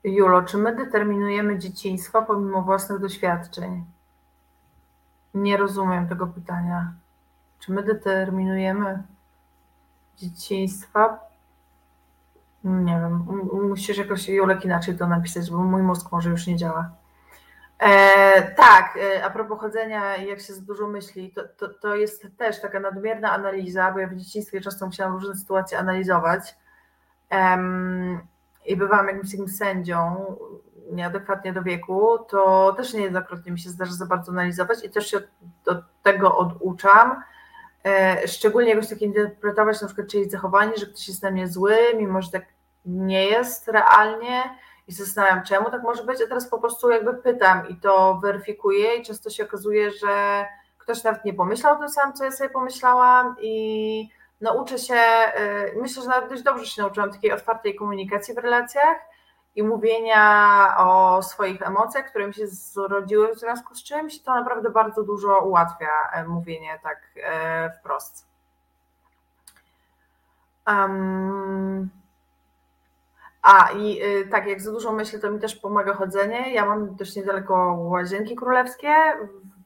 Julo, czy my determinujemy dzieciństwo pomimo własnych doświadczeń? Nie rozumiem tego pytania. Czy my determinujemy dzieciństwa? Nie wiem, musisz jakoś Julek inaczej to napisać, bo mój mózg może już nie działa. E, tak, e, a propos chodzenia, jak się za dużo myśli, to, to, to jest też taka nadmierna analiza, bo ja w dzieciństwie często musiałam różne sytuacje analizować i bywałam jakimś takim sędzią nieadekwatnie do wieku, to też niejednokrotnie mi się zdarza za bardzo analizować i też się od, tego oduczam. E, szczególnie jakoś tak interpretować na przykład czyjeś zachowanie, że ktoś jest na mnie zły, mimo że tak nie jest realnie i zastanawiam, czemu tak może być, a teraz po prostu jakby pytam i to weryfikuję i często się okazuje, że ktoś nawet nie pomyślał o tym samym, co ja sobie pomyślałam i nauczę się, y, myślę, że nawet dość dobrze się nauczyłam takiej otwartej komunikacji w relacjach i mówienia o swoich emocjach, które mi się zrodziły w związku z czymś, to naprawdę bardzo dużo ułatwia e, mówienie tak e, wprost. Um, a i y, tak, jak za dużo myślę, to mi też pomaga chodzenie. Ja mam też niedaleko łazienki królewskie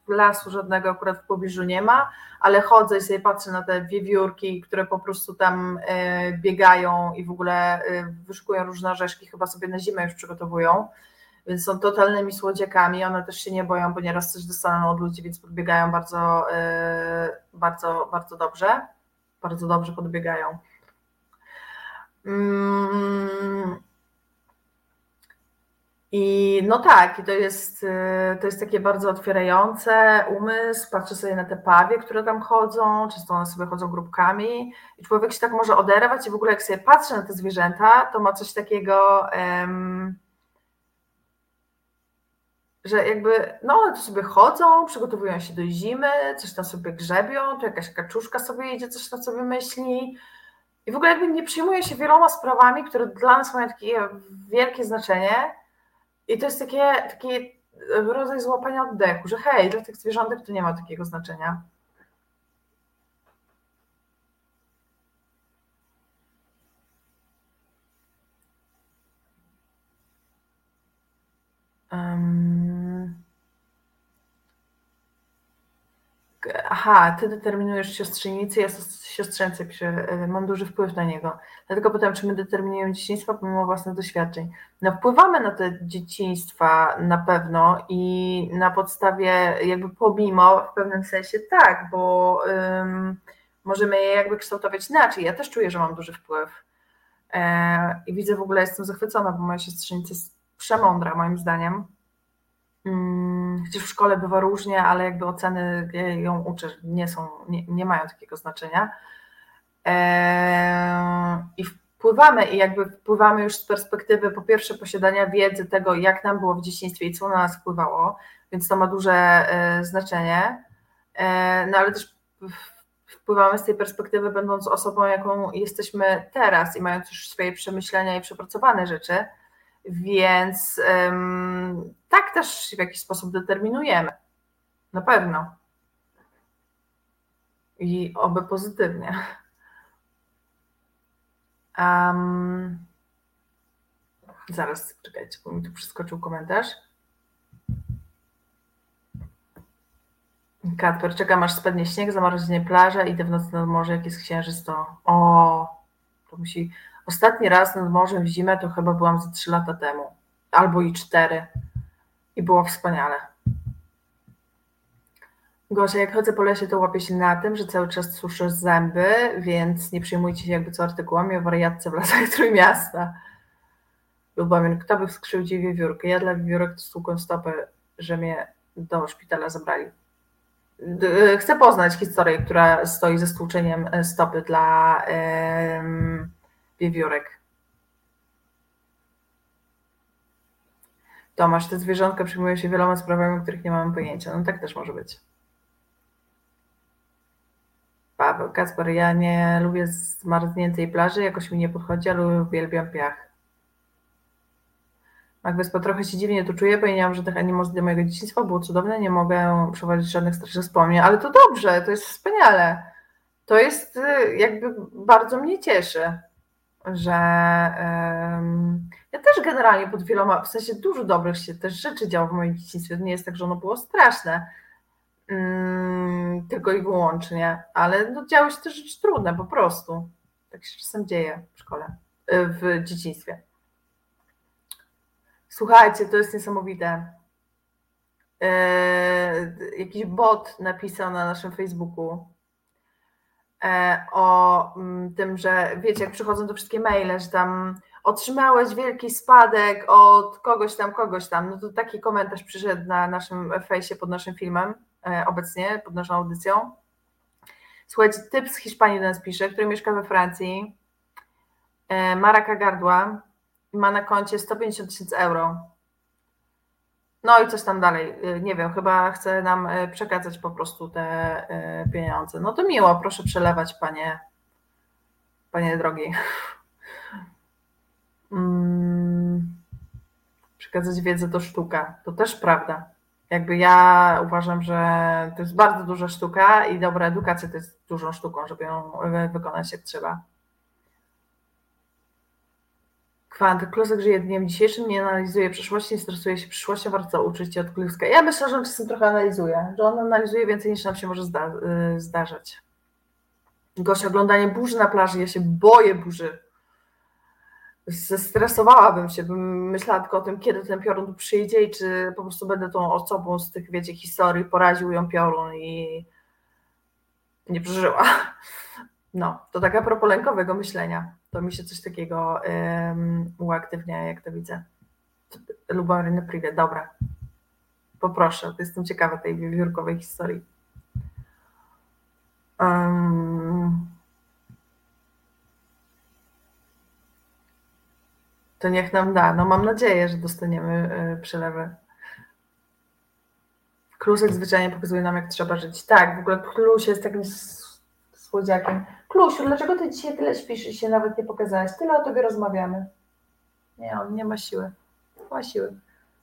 lasu żadnego akurat w pobliżu nie ma, ale chodzę i sobie patrzę na te wiewiórki, które po prostu tam e, biegają i w ogóle e, wyszukują różne orzeszki, chyba sobie na zimę już przygotowują, więc są totalnymi słodziakami, one też się nie boją, bo nieraz coś dostaną od ludzi, więc podbiegają bardzo, bardzo, bardzo dobrze, bardzo dobrze podbiegają. Mm, i no tak, i to jest, y, to jest takie bardzo otwierające umysł, patrzę sobie na te pawie, które tam chodzą, często one sobie chodzą grupkami. I człowiek się tak może oderwać i w ogóle jak sobie patrzy na te zwierzęta, to ma coś takiego, um, że jakby, no one tu sobie chodzą, przygotowują się do zimy, coś tam sobie grzebią, tu jakaś kaczuszka sobie idzie, coś tam sobie myśli i w ogóle jakby nie przyjmuje się wieloma sprawami, które dla nas mają takie wielkie znaczenie, i to jest takie, taki rodzaj złapania oddechu, że hej, dla tych zwierzątek to nie ma takiego znaczenia. Um, aha, ty determinujesz siostrzenicę, ja siostrzęce piszę, y, mam duży wpływ na niego. Dlatego pytam, czy my determinujemy dzieciństwo pomimo własnych doświadczeń. No wpływamy na te dzieciństwa na pewno i na podstawie jakby pomimo w pewnym sensie tak, bo możemy je jakby kształtować inaczej. Ja też czuję, że mam duży wpływ. E, I widzę w ogóle, jestem zachwycona, bo moja siostrzenica jest przemądra moim zdaniem chociaż w szkole bywa różnie, ale jakby oceny ją uczę, nie są, nie, nie mają takiego znaczenia. Eee, I wpływamy i jakby wpływamy już z perspektywy po pierwsze posiadania wiedzy tego, jak nam było w dzieciństwie i co na nas wpływało, więc to ma duże e, znaczenie. E, no ale też wpływamy z tej perspektywy, będąc osobą, jaką jesteśmy teraz i mając już swoje przemyślenia i przepracowane rzeczy więc tak też w jakiś sposób determinujemy. Na pewno. I oby pozytywnie. Um, zaraz, czekajcie, bo mi tu przeskoczył komentarz. Katper, czekam aż spadnie śnieg, zamroźnie plaża, idę w nocy nad morze, jak jest księżyc, to o, to musi Ostatni raz nad morzem w zimę to chyba byłam ze trzy lata temu, albo i cztery. I było wspaniale. Gosia, jak chodzę po lesie, to łapię się na tym, że cały czas suszę zęby, więc nie przejmujcie się jakby co artykułami o wariatce w lasach Trójmiasta. Lubomir, kto by skrzywdził wiewiórkę? Ja dla wiewiórek stłukłem stopę, że mnie do szpitala zabrali. Chcę poznać historię, która stoi ze stłuczeniem stopy dla wiewiórek. Tomasz, te zwierzątka przyjmują się wieloma sprawami, o których nie mamy pojęcia. No tak też może być. Paweł, Kasper, ja nie lubię zmarzniętej plaży, jakoś mi nie podchodzi, ale uwielbiam piach. Magwyspa, trochę się dziwnie tu czuję, powiedziałam, że tych animozji do mojego dzieciństwa było cudowne, nie mogę prowadzić żadnych strasznych wspomnień, ale to dobrze, to jest wspaniale. To jest y, jakby bardzo mnie cieszy że um, ja też generalnie pod wieloma, w sensie dużo dobrych się też rzeczy działo w moim dzieciństwie. To nie jest tak, że ono było straszne, um, tylko i wyłącznie, ale no, działy się też rzeczy trudne po prostu. Tak się czasem dzieje w szkole, y, w dzieciństwie. Słuchajcie, to jest niesamowite. Yy, jakiś bot napisał na naszym Facebooku, E, o mm, tym, że wiecie, jak przychodzą to wszystkie maile, że tam otrzymałeś wielki spadek od kogoś tam, kogoś tam, no to taki komentarz przyszedł na naszym fejsie pod naszym filmem e, obecnie, pod naszą audycją. Słuchajcie, typ z Hiszpanii do nas pisze, który mieszka we Francji, e, ma raka gardła i ma na koncie 150 tysięcy euro. No i coś tam dalej. Y, nie wiem, chyba chce nam y, przekazać po prostu te y, pieniądze. No to miło, proszę przelewać, panie, panie drogi. Hmm. Przekazać wiedzę to sztuka. To też prawda. Jakby ja uważam, że to jest bardzo duża sztuka i dobra edukacja to jest dużą sztuką, żeby ją wykonać jak trzeba. Kwant, Klosek żyje dniem dzisiejszym, nie analizuje przyszłości, nie stresuje się przyszłością, warto uczyć się od Kluska. Ja myślę, że on czasem trochę analizuje, że on analizuje więcej niż nam się może zda y, zdarzać. Gosia, oglądanie burzy na plaży, ja się boję burzy. Zestresowałabym się, bym myślała tylko o tym, kiedy ten piorun przyjdzie i czy po prostu będę tą osobą z tych, wiecie, historii, poraził ją piorun i nie przeżyła. No, to taka propos lękowego myślenia. To mi się coś takiego um, uaktywnia, jak to widzę. Lubomir Privet, dobra. Poproszę, jestem ciekawa tej wiewiórkowej historii. Um, to niech nam da. No mam nadzieję, że dostaniemy y, przelewy. Klusek zwyczajnie pokazuje nam, jak trzeba żyć. Tak, w ogóle Klus jest takim słodziakiem. Klusiu, dlaczego ty dzisiaj tyle śpisz i się nawet nie pokazałeś? Tyle o tobie rozmawiamy. Nie, on nie ma siły. Nie ma siły.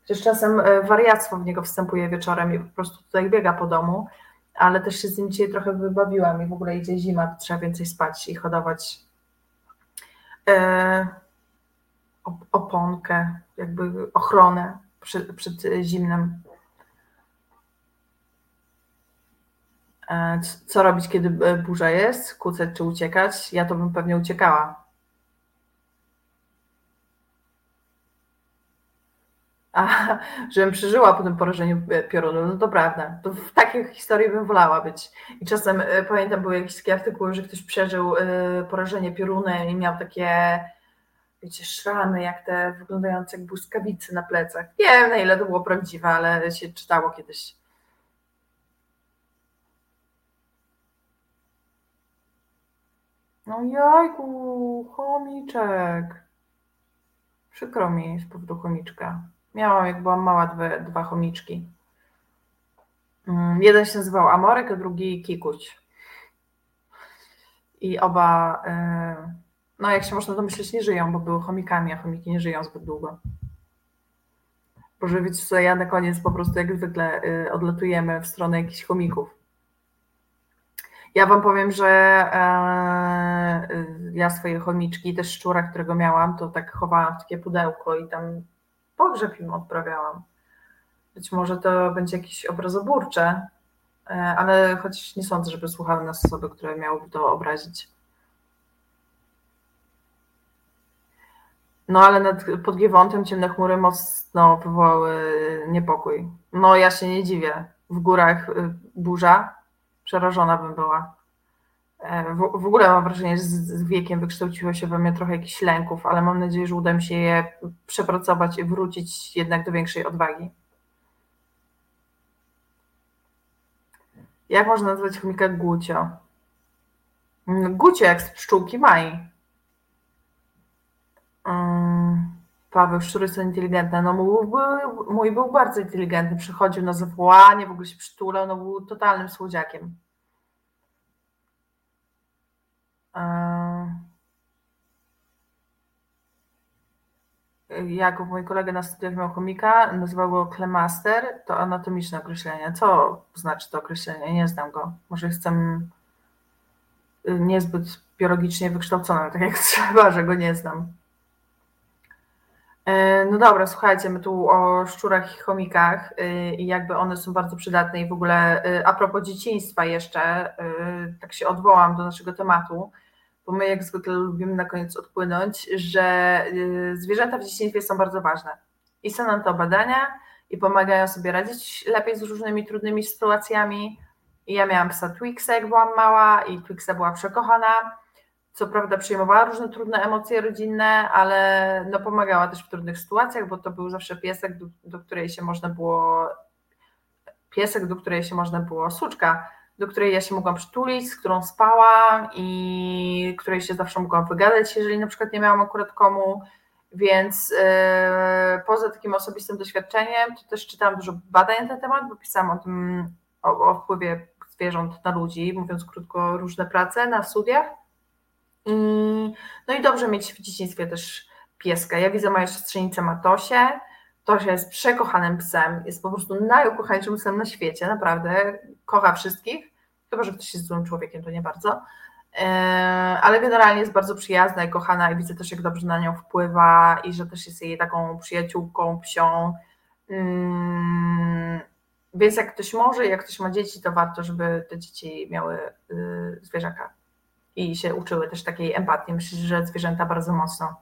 Przecież czasem e, wariactwo w niego wstępuje wieczorem i po prostu tutaj biega po domu, ale też się z nim dzisiaj trochę wybawiłam i w ogóle idzie zima, to trzeba więcej spać i hodować e, oponkę, jakby ochronę przed, przed zimnem. Co robić, kiedy e, burza jest? Kucać czy uciekać? Ja to bym pewnie uciekała. A, żebym przeżyła po tym porażeniu e, piorunu, no to prawda. To w takiej historii bym wolała być. I czasem pamiętam, były jakieś takie artykuły, że ktoś przeżył porażenie piorunem i miał takie, wiecie, szramy, jak te wyglądające jak błyskawice na plecach. Nie wiem, na ile to było prawdziwe, ale się czytało kiedyś No jajku, chomiczek. Przykro mi z powodu chomiczka. Miałam, jak byłam mała, dwie, dwa chomiczki. Mm, jeden się nazywał Amorek, a drugi Kikuć. I oba, y, no jak się można domyśleć, nie żyją, bo były chomikami, a chomiki nie żyją zbyt długo. Boże, wiecie co, ja na koniec po prostu jak zwykle y, odlatujemy w stronę jakichś chomików. Ja wam powiem, że e, ja swoje chomiczki, też szczura, którego miałam, to tak chowałam w takie pudełko i tam pogrzeb im odprawiałam. Być może to będzie jakieś obrazoburcze, e, ale choć nie sądzę, żeby słuchały nas osoby, które miałyby to obrazić. No ale nad, pod Giewontem ciemne chmury mocno wywołały niepokój. No ja się nie dziwię. W górach y, burza, przerażona bym była. E, w, w ogóle mam wrażenie, że z, z, wiekiem wykształciło się we mnie trochę jakichś lęków, ale mam nadzieję, że uda mi się je przepracować i wrócić jednak do większej odwagi. Jak można nazwać chomika Gucio? Mm, Gucio jak z pszczółki Mai. Um, Paweł, szczury są inteligentne. No mój był, mój był bardzo inteligentny. Przychodził na zawołanie, w ogóle się przytulał, no był totalnym słodziakiem. Jakub, mój kolega na studiach miał komika, nazywał go Klemaster, to anatomiczne określenie. Co znaczy to określenie? Nie znam go. Może jestem y, niezbyt biologicznie wykształcona, tak jak trzeba, że go nie znam. E, no dobra, słuchajcie, my tu o szczurach i chomikach y, i jakby one są bardzo przydatne i w ogóle y, a propos dzieciństwa jeszcze, tak się odwołam do naszego tematu, bo my jak zwykle lubimy na koniec odpłynąć, że y, zwierzęta w dzieciństwie są bardzo ważne. I są nam to badania i pomagają sobie radzić lepiej z różnymi trudnymi sytuacjami. I ja miałam psa Twixa, jak byłam mała i Twixa była przekochana. Co prawda przyjmowała różne trudne emocje rodzinne, ale no pomagała też w trudnych sytuacjach, bo to był zawsze piesek, do, do której się można było piesek, do której się można było suczka do której ja się mogłam przytulić, z którą spałam i której się zawsze mogłam wygadać, jeżeli na przykład nie miałam akurat komu. Więc yy, poza takim osobistym doświadczeniem, to też czytałam dużo badań na ten temat, bo pisałam o tym, o, o wpływie zwierząt na ludzi, mówiąc krótko, różne prace na studiach. I, no i dobrze mieć w dzieciństwie też pieska. Ja widzę moją siostrzenicę Matosie, Tosia jest przekochanym psem, jest po prostu najukochańszym psem na świecie, naprawdę, kocha wszystkich, chyba, że ktoś jest złym człowiekiem, to nie bardzo. ale generalnie jest bardzo przyjazna i kochana i widzę też, jak dobrze na nią wpływa i że też jest jej taką przyjaciółką, psią. Mm, więc jak ktoś może, jak ktoś ma dzieci, to warto, żeby te dzieci miały y, zwierzaka i się uczyły też takiej empatii. Myślę, że zwierzęta bardzo mocno e,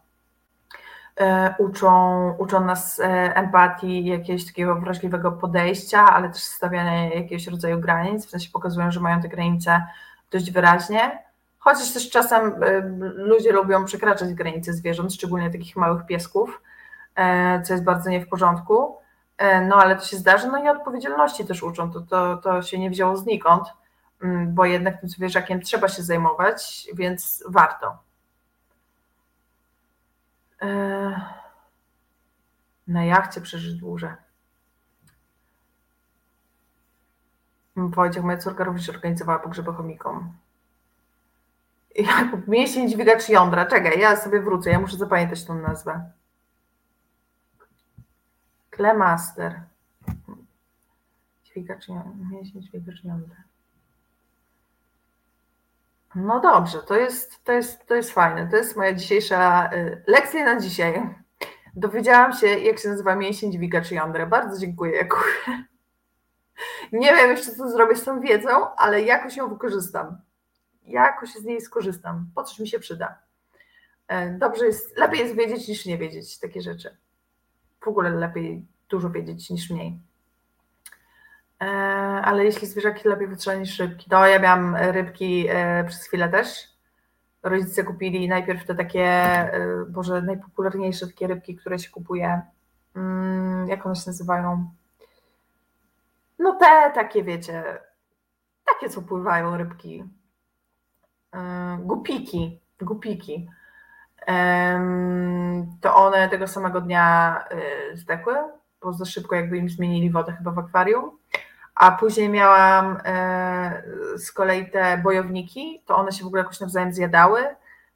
uczą, uczą nas e, empatii, jakiegoś takiego wrażliwego podejścia, ale też stawiania jakiegoś rodzaju granic, w sensie pokazują, że mają te granice dość wyraźnie. Chociaż też czasem e, ludzie lubią przekraczać granice zwierząt, szczególnie takich małych piesków, co jest bardzo nie w porządku. No ale to się zdarzy, no i odpowiedzialności też uczą, to, to, to się nie wzięło znikąd. Mm, bo jednak tym zwierzakiem trzeba się zajmować, więc warto. E, na jachcie przeżyć dłużej. Wojciech, moja córka również organizowała pogrzeby chomikom. Jakub, mięsień dźwigacz jądra. Czekaj, ja sobie wrócę, ja muszę zapamiętać tą nazwę. Klemaster. Dźwigacz jądra. Mięsień dźwigacz jądra. No dobrze, to jest, to, jest, to jest fajne. To jest moja dzisiejsza y, lekcja na dzisiaj. Dowiedziałam się, jak się nazywa mięsień dźwigacz jądra. Bardzo dziękuję. Nie wiem jeszcze, co zrobię z tą wiedzą, ale jakoś ją wykorzystam. Jakoś z niej skorzystam. Po coś mi się przyda. E, dobrze jest, lepiej jest wiedzieć niż nie wiedzieć takie rzeczy. W ogóle lepiej dużo wiedzieć niż mniej. E, ale jeśli zwierzaki lepiej wytrzyma niż rybki, to ja miałam rybki e, przez chwilę też. Rodzice kupili najpierw te takie, e, boże, najpopularniejsze takie rybki, które się kupuje. Mm, jak one się nazywają? No te takie, wiecie, takie co pływają rybki. Gupiki, gupiki. To one tego samego dnia zdechły, bo za szybko jakby im zmienili wodę chyba w akwarium a później miałam e, z kolei te bojowniki, to one się w ogóle jakoś nawzajem zjadały,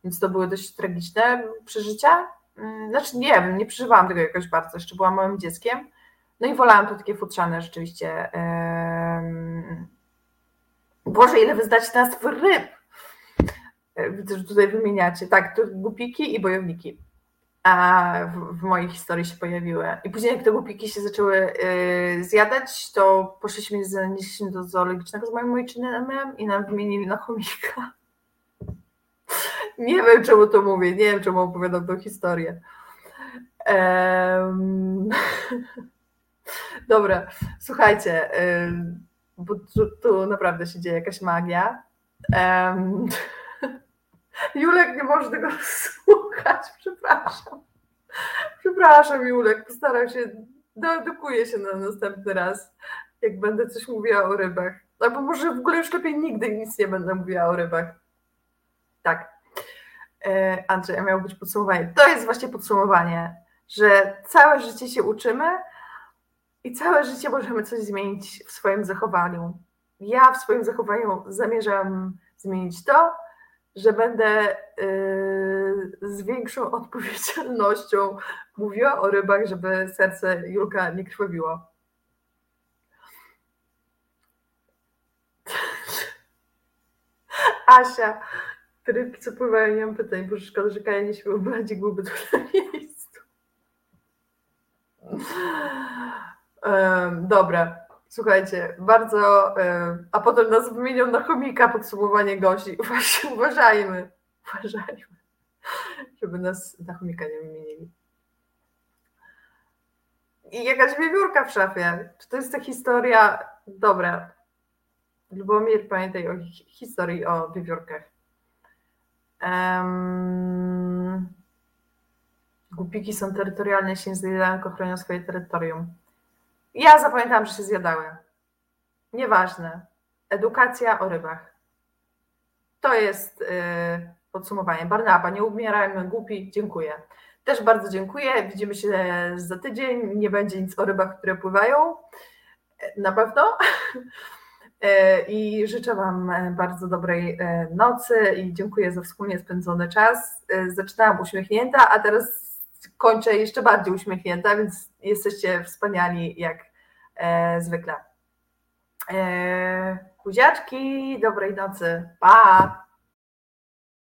więc to były dość tragiczne przeżycia. Mm, znaczy nie wiem, nie przeżywałam tego jakoś bardzo, jeszcze byłam małym dzieckiem. No i wolałam to takie futrzane rzeczywiście. Boże, ile wy znacie nazw ryb! E, widzę, że tutaj wymieniacie. Tak, to głupiki i bojowniki w, w, mojej historii się pojawiły. I później, jak te głupiki się zaczęły y, zjadać, to poszliśmy, zanieśliśmy do zoologicznego z moim ojczynem i nam wymienili na chomika. nie wiem, czemu to mówię, nie wiem, czemu opowiadam tą historię. Um... Dobra, słuchajcie, y, bo tu, tu, naprawdę się dzieje jakaś magia. Um... Julek nie może tego słuchać, przepraszam. Przepraszam, Julek, postaram się, doedukuję się na następny raz, jak będę coś mówiła o rybach. Albo może w ogóle już lepiej nigdy nic nie będę mówiła o rybach. Tak. E, Andrzej, miało być podsumowanie. To jest właśnie podsumowanie, że całe życie się uczymy i całe życie możemy coś zmienić w swoim zachowaniu. Ja w swoim zachowaniu zamierzam zmienić to, że będę y, z większą odpowiedzialnością mówiła o rybach, żeby serce Julka nie krwawiło. Asia, rybki co pływają, nie mam pytań, bo szkoda, że Kaja nie śpiewał, bardziej byłby tu na miejscu. Dobra. Słuchajcie, bardzo. E, a potem nas wymienią na chomika podsumowanie gości. Właśnie uważajmy, uważajmy, żeby nas na chomika nie wymienili. I jakaś wiewiórka w szafie. Czy to jest ta historia? Dobra. Lubomir, pamiętaj o historii o wiewiórkach. Um, głupiki są terytorialne, się zjadają, chronią swoje terytorium. Ja zapamiętałam, że się zjadały. Nieważne. Edukacja o rybach. To jest yy, podsumowanie. Barnaba, nie umierajmy głupi. Dziękuję. Też bardzo dziękuję. Widzimy się za tydzień. Nie będzie nic o rybach, które pływają. Na pewno. E, I życzę Wam bardzo dobrej e, nocy i dziękuję za wspólnie spędzony czas. E, zaczynałam uśmiechnięta, a teraz kończę jeszcze bardziej uśmiechnięta, więc jesteście wspaniali jak e, zwykle. E, kuziaczki, dobrej nocy. Pa!